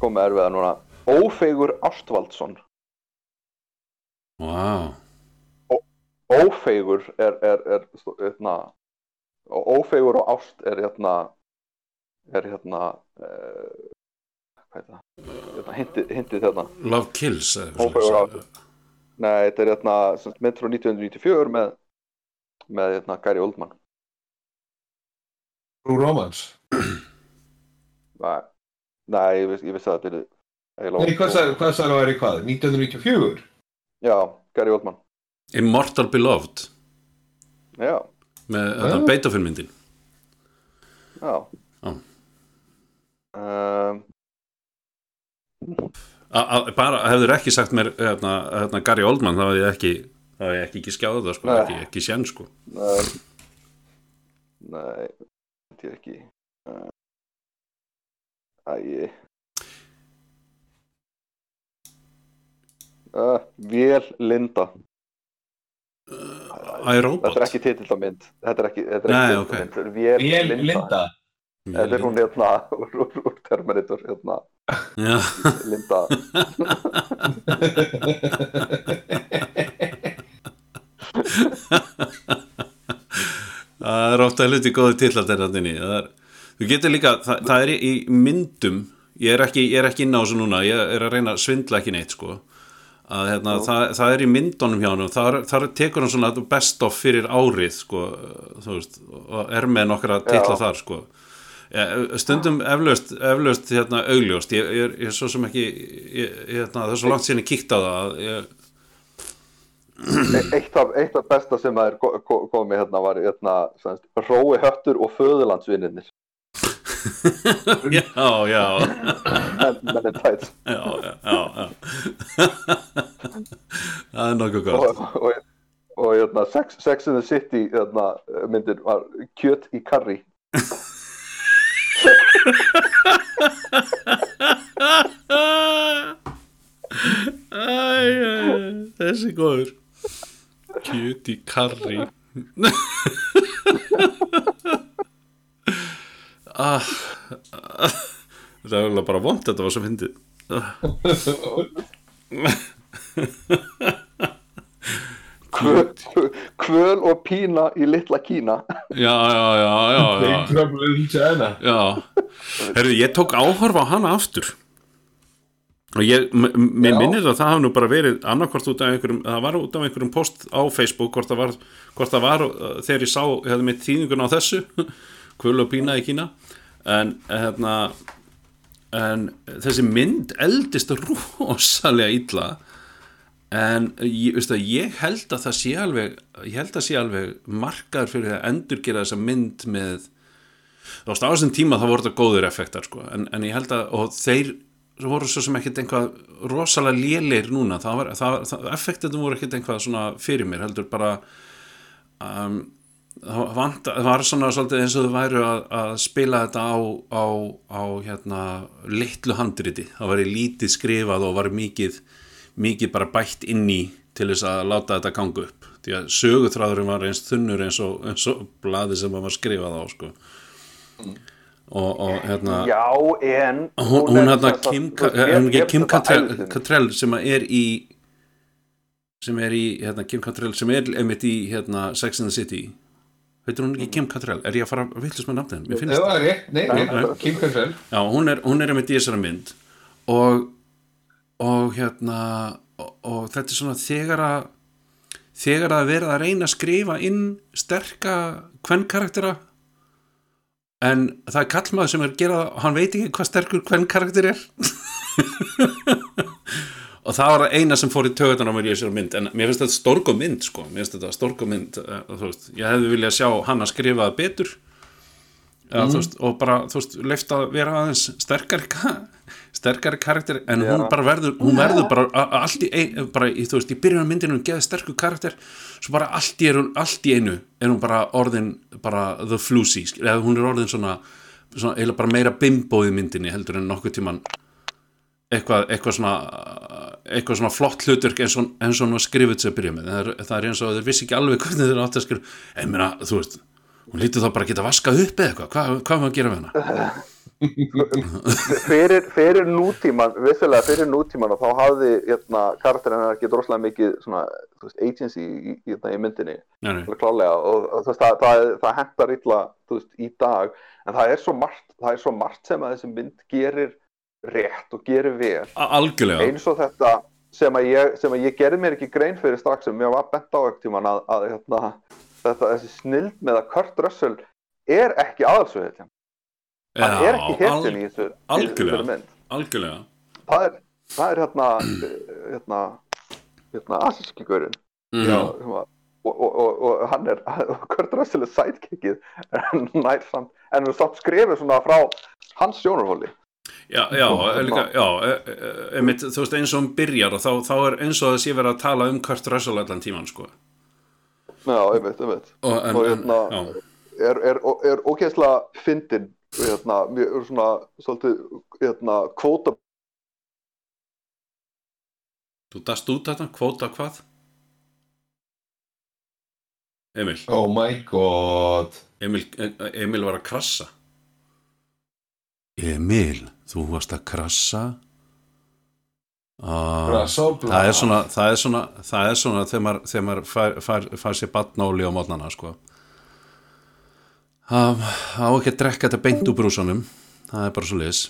Komið erfiða núna. Ófeigur Ástvaldsson. Wow. Ófeigur er, er, er, hérna, og ófeigur og ást er hérna, er hérna, uh, það? Hérna, hintið, hintið hérna. Love Kills. Nei, þetta er hérna, frá 1994 með, með hérna, Gary Oldman. True Romance. Nei, nei ég, ég vissi að þetta er Nei, hvað sagði hvað sagði að væri hvað? 1994? Já, Gary Oldman. Immortal Beloved Já, með þetta Ah. Beethoven myndin já. Já. Um, bara hefur ekki sagt mér hérna, hérna, Gary Oldman þá hefði ég ekki það er ekki ekki skjáða það sko, ekki, ekki sén sko. Nei, nei, þetta er ekki. Uh, Æi uh, Vél Linda. Þetta iRobot er ekki titill á mynd. Þetta er ekki, þetta er ekki ok. titill á mynd. Þetta er Vél, Ég Linda, Linda Þetta er hún hérna úr, Terminator hérna, Linda. Það er ofta hluti góði tillateratinni þú getur líka, það, það er í, myndum. Ég er, ekki, er ekki inn á þessu núna. Ég er að reyna að svindla ekki neitt sko. Að hérna, það, það er í myndunum hjá hann þar, þar tekur hann svona best of fyrir árið sko, veist og er með nokkra titla Já. þar sko Eh, stundum eflaust, eflaust hérna, augljóst. Ég, ég, er- ég er svo sem ekki ég, hérna, það er svo langt síðan ég kíkt á það eitt af, eitt af besta sem er ko- ko- komið hérna var hérna, semst, Rói Höttur og Föðurlandsvinnirnir já, já. Men, men in tights já, já, já, það er nokkuð gott. Og, og, og hérna, Sex, Sex in the City hérna, myndir var kjöt í karri Æ, æ, þessi góður. Kjöt í karri. Ah, ah, þetta er alveg bara vond þetta var svo fyndið Kvöl, kvöl og pína í litla Kína. Já, já, já, já, já. Já, herru, ég tók áhorfa á hana aftur. Og ég, mér minnir að það hafi nú bara verið annarkvort út af einhverjum, það var út af einhverjum post á Facebook, hvort það var, hvort það var uh, þegar ég sá, ég hefði mitt þýðingun á þessu, kvölu og pína í Kína. En hérna en þessi mynd eldist rosalega illa en ég, veist að, ég held að það sé alveg ég held að sé alveg markaður fyrir að endurgera þessa mynd með á þessum tíma þá voru þetta góður effektar sko, en, en ég held að og þeir voru svo sem ekkit einhvað rosalega léleir núna. Það var, það, það, effektin voru ekkit einhvað svona fyrir mér, heldur bara um, það, vant, var svona svolítið eins og þau væru að, að spila þetta á, á, á hérna, litlu handriti. Það var lítið skrifað og var mikið mikið bara bætt inn í til þess að láta þetta ganga upp. Því að sögutráðurinn var eins þunnur eins og, eins og blaði sem var skrifað á sko. og, og hérna Já, en hún, hún hérna Kim, er mér Kim. Cattrall sem er í sem er í hérna, Kim Cattrall sem er einmitt í hérna, Sex and the City. Veitur hún ekki Kim Cattrall er ég að fara að villast með rétt, nei, Nei. Kim Cattrall Já, hún er, hún er einmitt í þessari mynd. Og, og hérna og, og þetta er svona þegar að þegar að verða að reyna að skrifa inn sterka hvern karaktera en það er kallmaður sem er að gera það og hann veit ekki hvað sterkur hvern karakter er. Og það var eina sem fór í tögutan á mér í þessari mynd. En mér finnst þetta stórgóð mynd sko. Mér finnst þetta stórgóð mynd þú veist, ég hefði viljað sjá hann að skrifa það betur. Ja, þú veist, og bara þú veist, leift að vera aðeins sterkari ka- sterkari karakter en hún Já. bara verður, hún verður bara allt í, ein, bara, í, þú veist, í byrjun af myndinu hún geði sterkur karakter svo bara allt í, er hún, allt í einu er hún bara orðin bara the flusy, eða hún er orðin svona, svona eiginlega bara meira bimbo í myndinni heldur en nokkuð tíman eitthvað, eitthvað svona eitthvað svona flott hluturk eins og, eins og hún var skrifuð til að byrja með. Það er, það er eins og þeir vissi ekki alveg hvernig þeir átti að skrifa. En meina, þú veist, hún lítið þá bara að geta vaskað upp eða eitthvað, hvað, hvað maður að gera með hana fyrir, fyrir nútíman vissulega fyrir nútíman og þá hafði hérna, karakterinn hennar ekki droslega mikið svona, veist, agency í, í, í myndinni. Klálega og, og veist, það, það, það hentar illa veist, í dag. En það er margt, það er svo margt sem að þessi mynd gerir rétt og gerir vel. Algjörlega. Eins og þetta sem að ég, sem að ég gerði mér ekki grein fyrir strax sem ég var bent á ekkert tíman að, að hérna, þetta, þessi snild með að Kurt Russell er ekki aðalsöðið hann er ekki hetjun í þessu algjörlega. algjörlega það er, það er hérna hérna, hérna asíski sem að- og, og, og, og hann er Kurt Russell er sidekickið en nær samt er skrifið svona frá hans sjónarhóli Já, já, líka, já, e- e- einmitt, þú veist, eins og hún byrjar og þá, þá er eins og þess ég verið að tala um Kurt Russell allan tíman, sko. Já, einmitt, einmitt. Og, en, Og hérna, já, er, er, er ógeðslega fyndin, hérna, mjög svona, svolítið, hérna, kvóta, þú dast út þetta, kvóta hvað? Emil, Oh my god Emil, Emil var að krassa. Emil, þú varst að krassa? Ah, það er svona, það er svona, það er svona þegar maður, þegar maður fær, fær, fær sér batnáli á mótnana, sko. Það á ekki að drekka þetta beint úr brúsanum, það er bara svo liðs.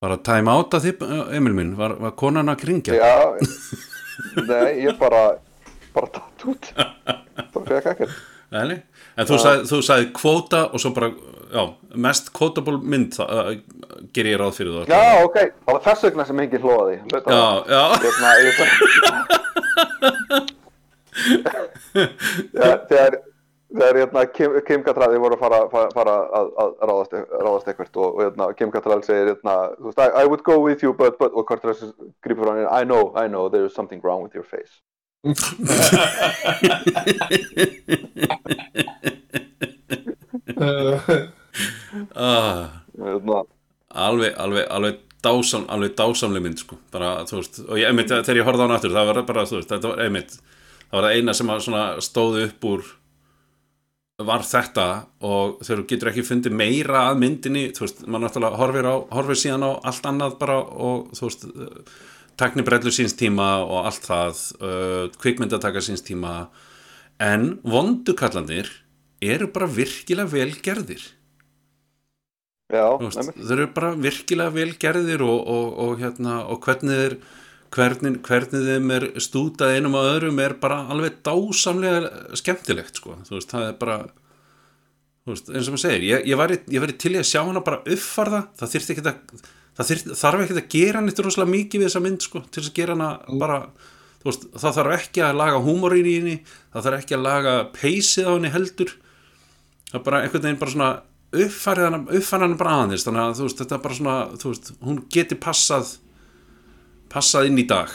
Bara time out að þið, Emil minn, var, var konan að kringja? já, nei, ég bara, bara tatt út, bara fekk ekkert. Nei, en þú, sagði, þú sagði kvóta og svo bara, já, mest quotable mynd, það uh, ger ég ráð fyrir það. Já, ok, það var þess vegna sem enginn hlóði. já, já. Hérna, ég ja, þegar, þegar hérna, Kim, Kim Cattrall voru að fara, fara, fara að, að ráðast, ráðast eitthvað og, og hérna, Kim Cattrall segir hérna, veist, I, I would go with you but, but og Kurt Russell grýpur hann inn I know, I know, there is something wrong with your face. Hérna, alveg, alveg, alveg dásam, alveg dásamleg mynd, sko. Bara, veist, og ég, einmitt, þegar ég horfði á hann aftur, það var bara, þú veist, þetta var einmitt, það var það eina sem að svona stóð upp úr var þetta og þegar þú getur ekki fundið meira að myndinni, þú veist, maður náttúrulega horfir, á, horfir síðan á allt annað bara og þú veist, taknibrellur síns tíma og allt það, uh, kvikmyndataka síns tíma, en vondukallandir eru bara virkilega vel gerðir. já, veist, þeir eru bara virkilega vel gerðir og, og, og, hérna, og hvernig þeir hvernig, hvernig þeim er stútað einum og öðrum er bara alveg dásamlega skemmtilegt sko. þú veist, það er bara þú veist, eins og maður segir, ég, ég, væri, ég væri til í að sjá hana bara uppfarða það þyrfti ekki að það þyrfti, þarf ekki að gera nýtt rosalega mikið við þessa mynd sko, til þess að gera hana bara veist, það þarf ekki að laga húmórin í henni það þarf ekki að laga peysið á henni heldur. Það er bara einhvern veginn bara svona hana bara aðeins. Þannig að þú veist, þetta er bara svona veist, hún geti passað passað inn í dag.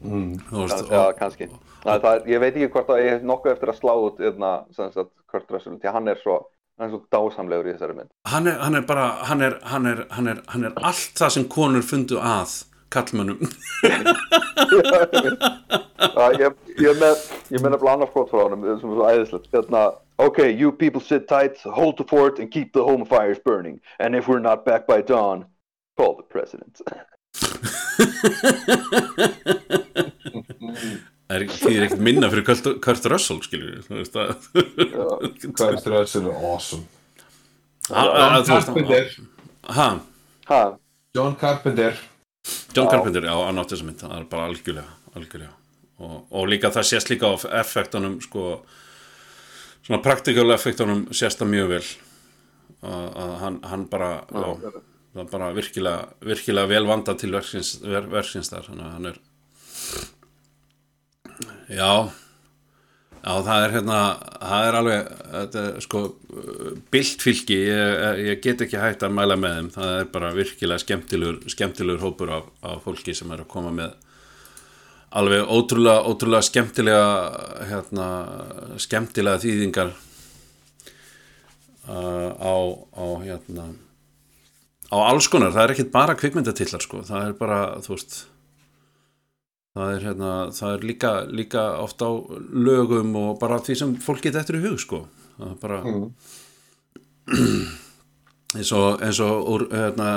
Mm. veist, já, og, kannski. Það, það er, ég veit ekki hvort að ég hef nokkuð eftir að slá út hérna, sem sagt, Kurt Russell, því að hann er svo hann er svo dásamlegur í þessari mynd. Hann, er, hann er bara hann er, hann, er, hann, er, hann allt það sem konur fundu að kallmönnum ég, ég með ég með nefnilega annars skot frá honum sem er svo æðislegt. Hérna, ok, you people sit tight hold the fort and keep the home fires burning. And if we're not back by dawn call the president það er því er ekkert minna fyrir Kurt, Kurt Russell skilur að Kurt Russell er awesome. Að- að- veist, Carpenter. Ha, ha, John Carpenter. John Carpenter, já, hann átti þessa mynd það er bara algjörlega, algjörlega. Og, og líka það sést líka á effektunum sko, svona praktikal effektunum sést það mjög vel. Að, að hann, hann bara já, það er bara virkilega, virkilega vel vandað til verksins, ver, verksins þar þannig að hann er já. Já, það er hérna það er alveg, þetta sko bilt fylki, ég, ég get ekki hægt að mæla með þeim, það er bara virkilega skemmtilegur, skemmtilegur hópur af, af fólki sem er að koma með alveg ótrúlega, ótrúlega skemmtilega hérna, skemmtilega þýðingar uh, á, á hérna á alls konar, það er ekkit bara kvikmyndatillar sko, það er bara, þú veist það er hérna það er líka, líka oft á lögum og bara því sem fólk geta eftir í hug sko, það er bara eins og eins og úr, hérna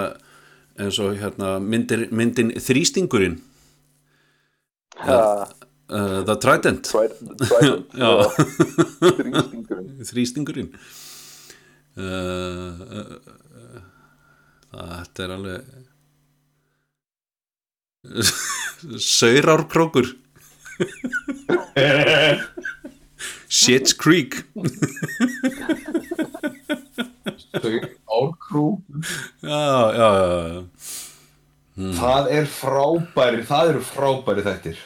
eins og hérna myndir, myndin þrýstingurinn. Ha. Uh, The Trident. Þrýstingurinn. Þrýstingurinn. Uh, uh, uh, þetta er alveg Saurárkrókur. Shit's Creek. Árkrú já, já, já, já. Það er frábæri, það eru frábæri þættir.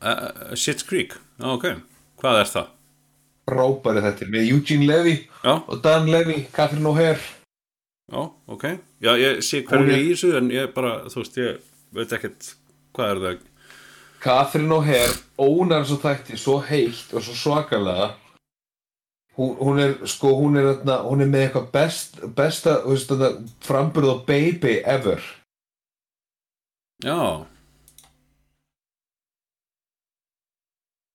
Uh, Shit's Creek, ok. Hvað er það? Frábæri þættir með Eugene Levy Já, og Dan Levy, Catherine O'Hare Já, ok. Já, ég sé hverju er er- í þessu en ég bara, þú veist, ég veit ekkert hvað er það. Catherine O'Hare ónar svo þætti svo heitt og svo svakalega. Hún, hún er sko hún er, þarna, hún er með eitthvað best, besta þú veist, framburð á baby ever. Já,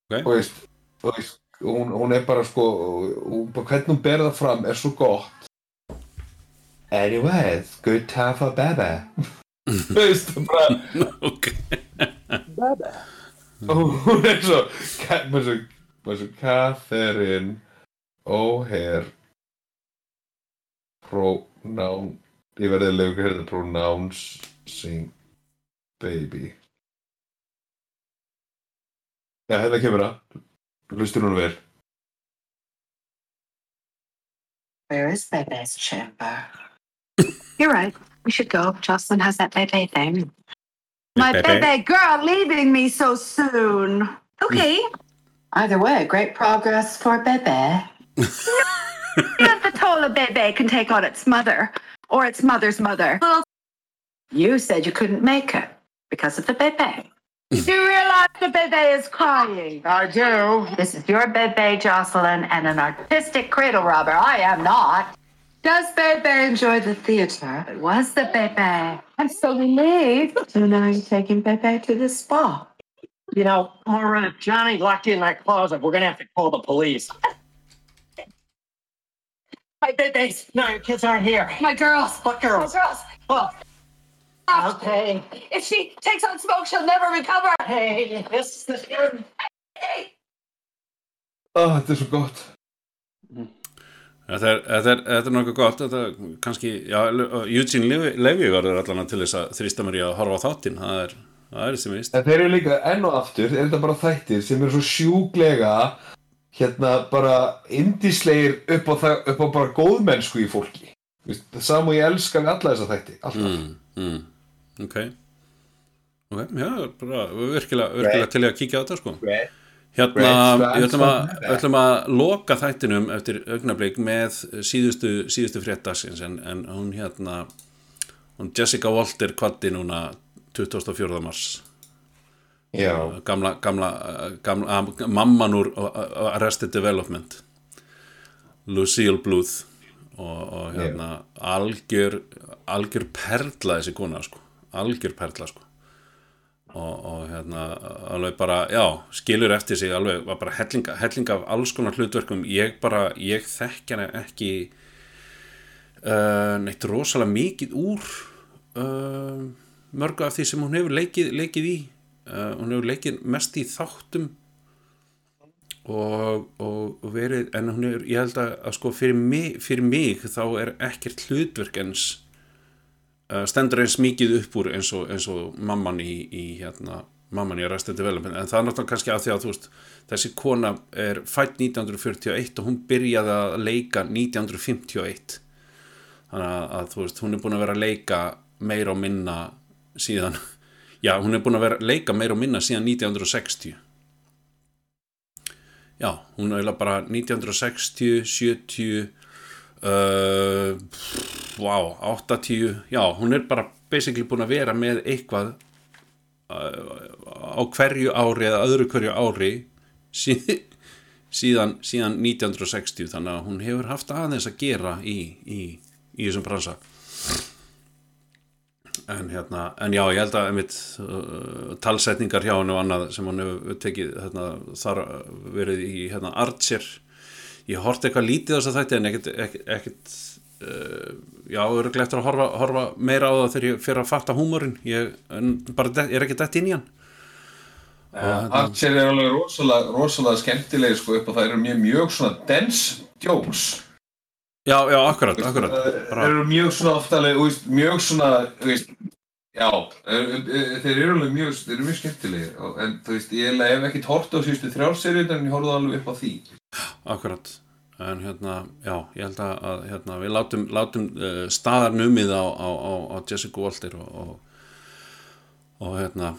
þú veist, þú veist hún, hún er bara sko hún, hvernig hún ber það fram er svo gott anyway it's good time for baby þú veist bara ok. og hún er svo Ka- maður er svo, maður er svo Catherine O'Hare pronoun ég verði að lega hérna pronouncing baby. Já, hérna kemur það hlustur hún vel Where is Bebe's chamber? You're right. We should go. Jocelyn has that Bebe thing. My Bebe. Bebe girl leaving me so soon. Okay. Mm. Either way, great progress for Bebe. Yeah, the taller Bebe can take on its mother or its mother's mother. Well, You said you couldn't make it because of the Bebe. do you realize the Bebe is crying? I do. This is your Bebe, Jocelyn, and an artistic cradle robber. I am not. Does Bebe enjoy the theater? It was the Bebe. I'm so relieved. So now you're taking Bebe to the spa. You know, Maura, if Johnny locked you in that closet, we're gonna have to call the police. My babies. No, your kids aren't here. My girls. What girls? My girls. Oh. oh, okay. If she takes on smoke, she'll never recover. Hey, this is the Hey. Ah, oh, þetta svo gott Þetta er, þetta er, þetta er nokkuð gott, þetta er kannski, já, Eugene Levi, Levi varður allan til þess að þrýsta mér í að horfa á þáttinn, það er, það er sem vist. en þeir eru líka enn og aftur er þetta bara þættir sem eru svo sjúglega hérna bara indislegir upp á, það, upp á bara góðmennsku í fólki Þú veist, það saman og ég elska við alla þessa þætti alltaf Mm, mm, ok. Ok, já, bara virkilega, virkilega til í að kíkja á þetta, sko. Hérna, Red flags við ætlum ætlum að loka þættinum eftir augnablík með síðustu, síðustu fréttagsins en, en hún hérna, hún Jessica Walter kvatti núna 24. mars. já, Gamla, gamla, gamla, gamla mamman úr uh, Arrested Development, Lucille Bluth og, og hérna algjör, algjör perla þessi kona, sko, algjör perla, sko og, og hérna alveg bara, já, skilur eftir sig alveg, var bara hellinga, hellinga af alls konar hlutverkum, ég bara, ég þekk hana ekki uh, neitt rosalega mikið úr uh, mörgu af því sem hún hefur leikið, leikið í. Uh, hún hefur leikið mest í þáttum. Og, og, og verið, en hún er, ég held að, að sko fyrir mig, fyrir mig þá er ekkert hlutverk eins stendur eins mikið upp úr eins og, eins og mamman í, í hérna, mamman í Arrested Development. En það er náttúrulega kannski að því að þú veist þessi kona er fætt 1941 og hún byrjaði að leika 1951 þannig að, að þú veist hún er búin að vera að leika meira og minna síðan já hún er búin að vera að leika meira og minna síðan 1960 já hún er bara 1960 70 uh, wow, 80 já, hún er bara basically búin að vera með eitthvað uh, á hverju ári eða öðru hverju ári síð, síðan, síðan 1960 þannig að hún hefur haft aðeins að gera í, í, í þessum bransa. En hérna en já, ég held að einmitt, uh, talsetningar hjá henni og annað sem hann hefur tekið hérna, þar verið í hérna, Archer. Ég horfði eitthvað lítið á þess að þetta en ekkert, uh, já, öruglega eftir að horfa, horfa meira á það þegar ég fyrir að fatta húmórin ég bara er ekki dætt inn í hann. Archer er alveg rosalega, rosalega skemmtilegir sko upp og það eru mjög, mjög svona dense jokes já, já, akkurat, akkurat. Það bara, eru mjög svona oftalega, mjög svona, veist, já, þeir eru alveg mjög, þeir eru mjög skemmtilegir, og- en þú veist, ég hef ekkert hort á síðustu þrjálfserið, en ég horfði alveg upp á því. akkurat en hérna, já, ég held að, hérna, við látum, látum uh, staðar numið á, á, á, á Jessica Walter og, og, og hérna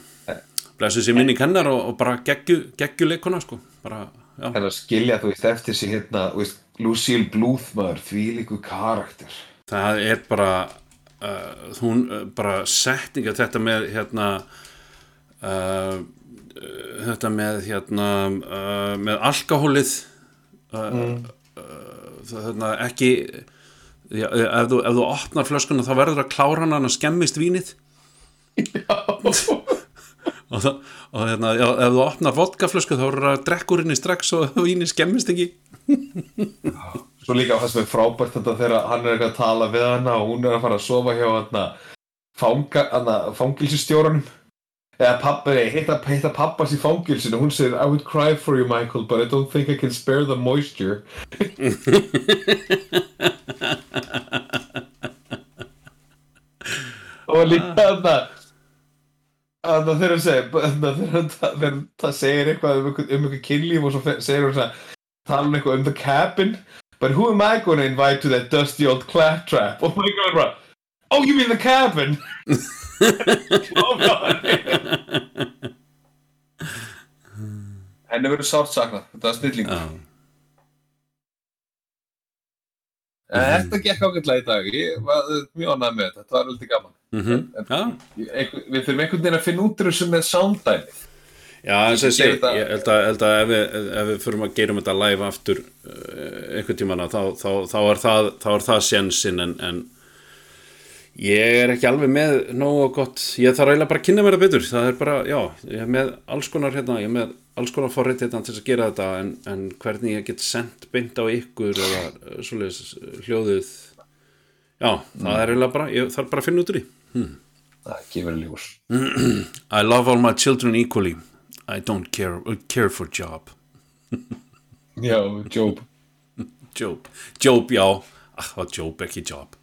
blessu sér minni kennar og, og bara geggju, leikuna sko. Bara, En að skilja, þú veist, eftir sig hérna, veist, Lucille Bluth maður, því líku karakter. það er bara uh, hún uh, bara setninga þetta með hérna uh, þetta með hérna með alkohólið uh, það hérna ekki já, ef, þú, ef þú opnar flöskuna þá verður að klára hann að skemmist vínið. Og, það, og hérna, já, ef þú opnar vodkaflösku þá verður að drekkur inn í strax og vínið skemmist ekki. Svo líka það sem er frábært þetta þegar hann er eitthvað að tala við hana og hún er að fara að sofa hjá hana, fanga, hana fangilsistjóranum eða pappa, nei, heita, heita pappas í fangilsinu hún segir I would cry for you Michael but I don't think I can spare the moisture. Og líka þarna þarna þegar hann segir þegar það segir eitthvað um eitthvað, um kynlíf og svo segir hún tala um eitthvað um the cabin. But who am I going to invite to that dusty old claptrap? Oh my god bro oh you mean the cabin? Oh henni verður sárt saknað þetta er snilling já, En þetta gekk ágætlega í dag? Ég var mjög ánægð með þetta, þetta var veldig gaman. Mm já. Ég- einhver- við þurfum einhvern veginn að finna út úr þessu með sounddæmi Já, eins og ég segi, ég held að, held að ef, við, ef við förum að gerum þetta live aftur uh, einhvern tímann þá, þá, þá það, þá er það sjensin en, en ég er ekki alveg með nógu gott, ég þarf eiginlega bara að kynna mér það betur, það er bara, já, ég er með alls konar hérna, ég er með alls konar forrið hérna til að gera þetta en, en hvernig ég get sendt beint á ykkur eða uh, svoleiðis hljóðið. Já, það er eiginlega bara, ég þarf bara að finna út úr því. Það gefur ljós. I love all my children equally. I don't care, care for job. Já, Job. Job, Job já. Ah, Job ekki job.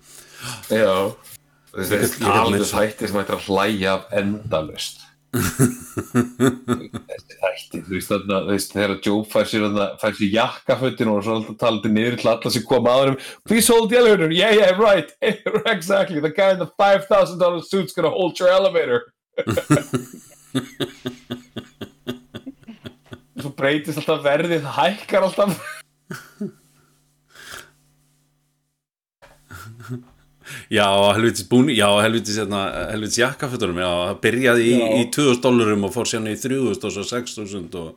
Já Ég get- alveg ég get- þætti sem ættir að hlæja af endalust þessi þætti þú veist þarna, þegar Job fær sér, fær sér jakkafötin og svo alltaf talandi niður til alla sem koma að honum please hold the elevator, yeah yeah right. Exactly, the guy in the $5,000 suit's gonna hold your elevator. Svo breytist alltaf verðið hækkar alltaf já, helvitis búni, já, helvitis hérna, helvitis jakkafötunum, já, það byrjaði í, í 2000 dólarum og fór sérna í 3000 og svo 6000 og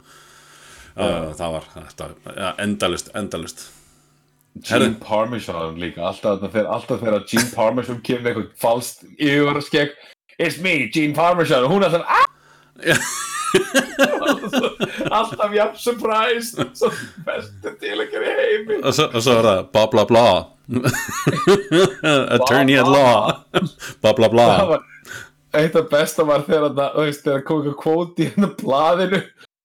já, það var þetta, já, endalust, endalust Gene Parmesan líka alltaf þegar, Gene Parmesan kemur eitthvað falskt yfirvaraskegg It's me, Gene Parmesan og hún er alltaf alltaf jafn surprised svo bestu til að gera heimi. Og svo, og svo er það bla bla bla. Attorney at law. Bla bla bla. Eitt af besta var þegar það, veist, þegar kom eitthvað kvóti hennar blaðinu.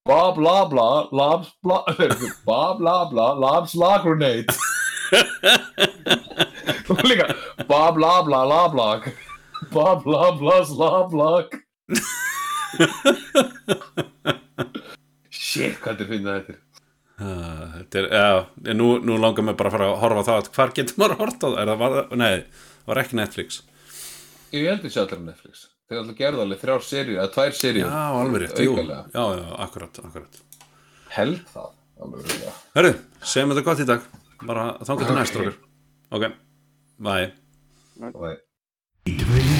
Bla bla bla labs bla bla bla bla labs la grenade. Og líka bla bla bla la bla bla bla bla sla bla shit hvað þetta finna þetta þetta er, já, nú, nú langar mér bara að fara að horfa á það hvar getur maður að horta á það, er það var, nei, það var ekki Netflix. Ég held þessi allir á Netflix. Þeir alltaf gerðu alveg þrjár seríu eða tvær seríu já, alveg rétt, jú, já, já, akkurat, akkurat. Held það alveg örugglega. Herru, segjum þetta gott í dag. Bara þá getur næst okkur ok, bye. Og-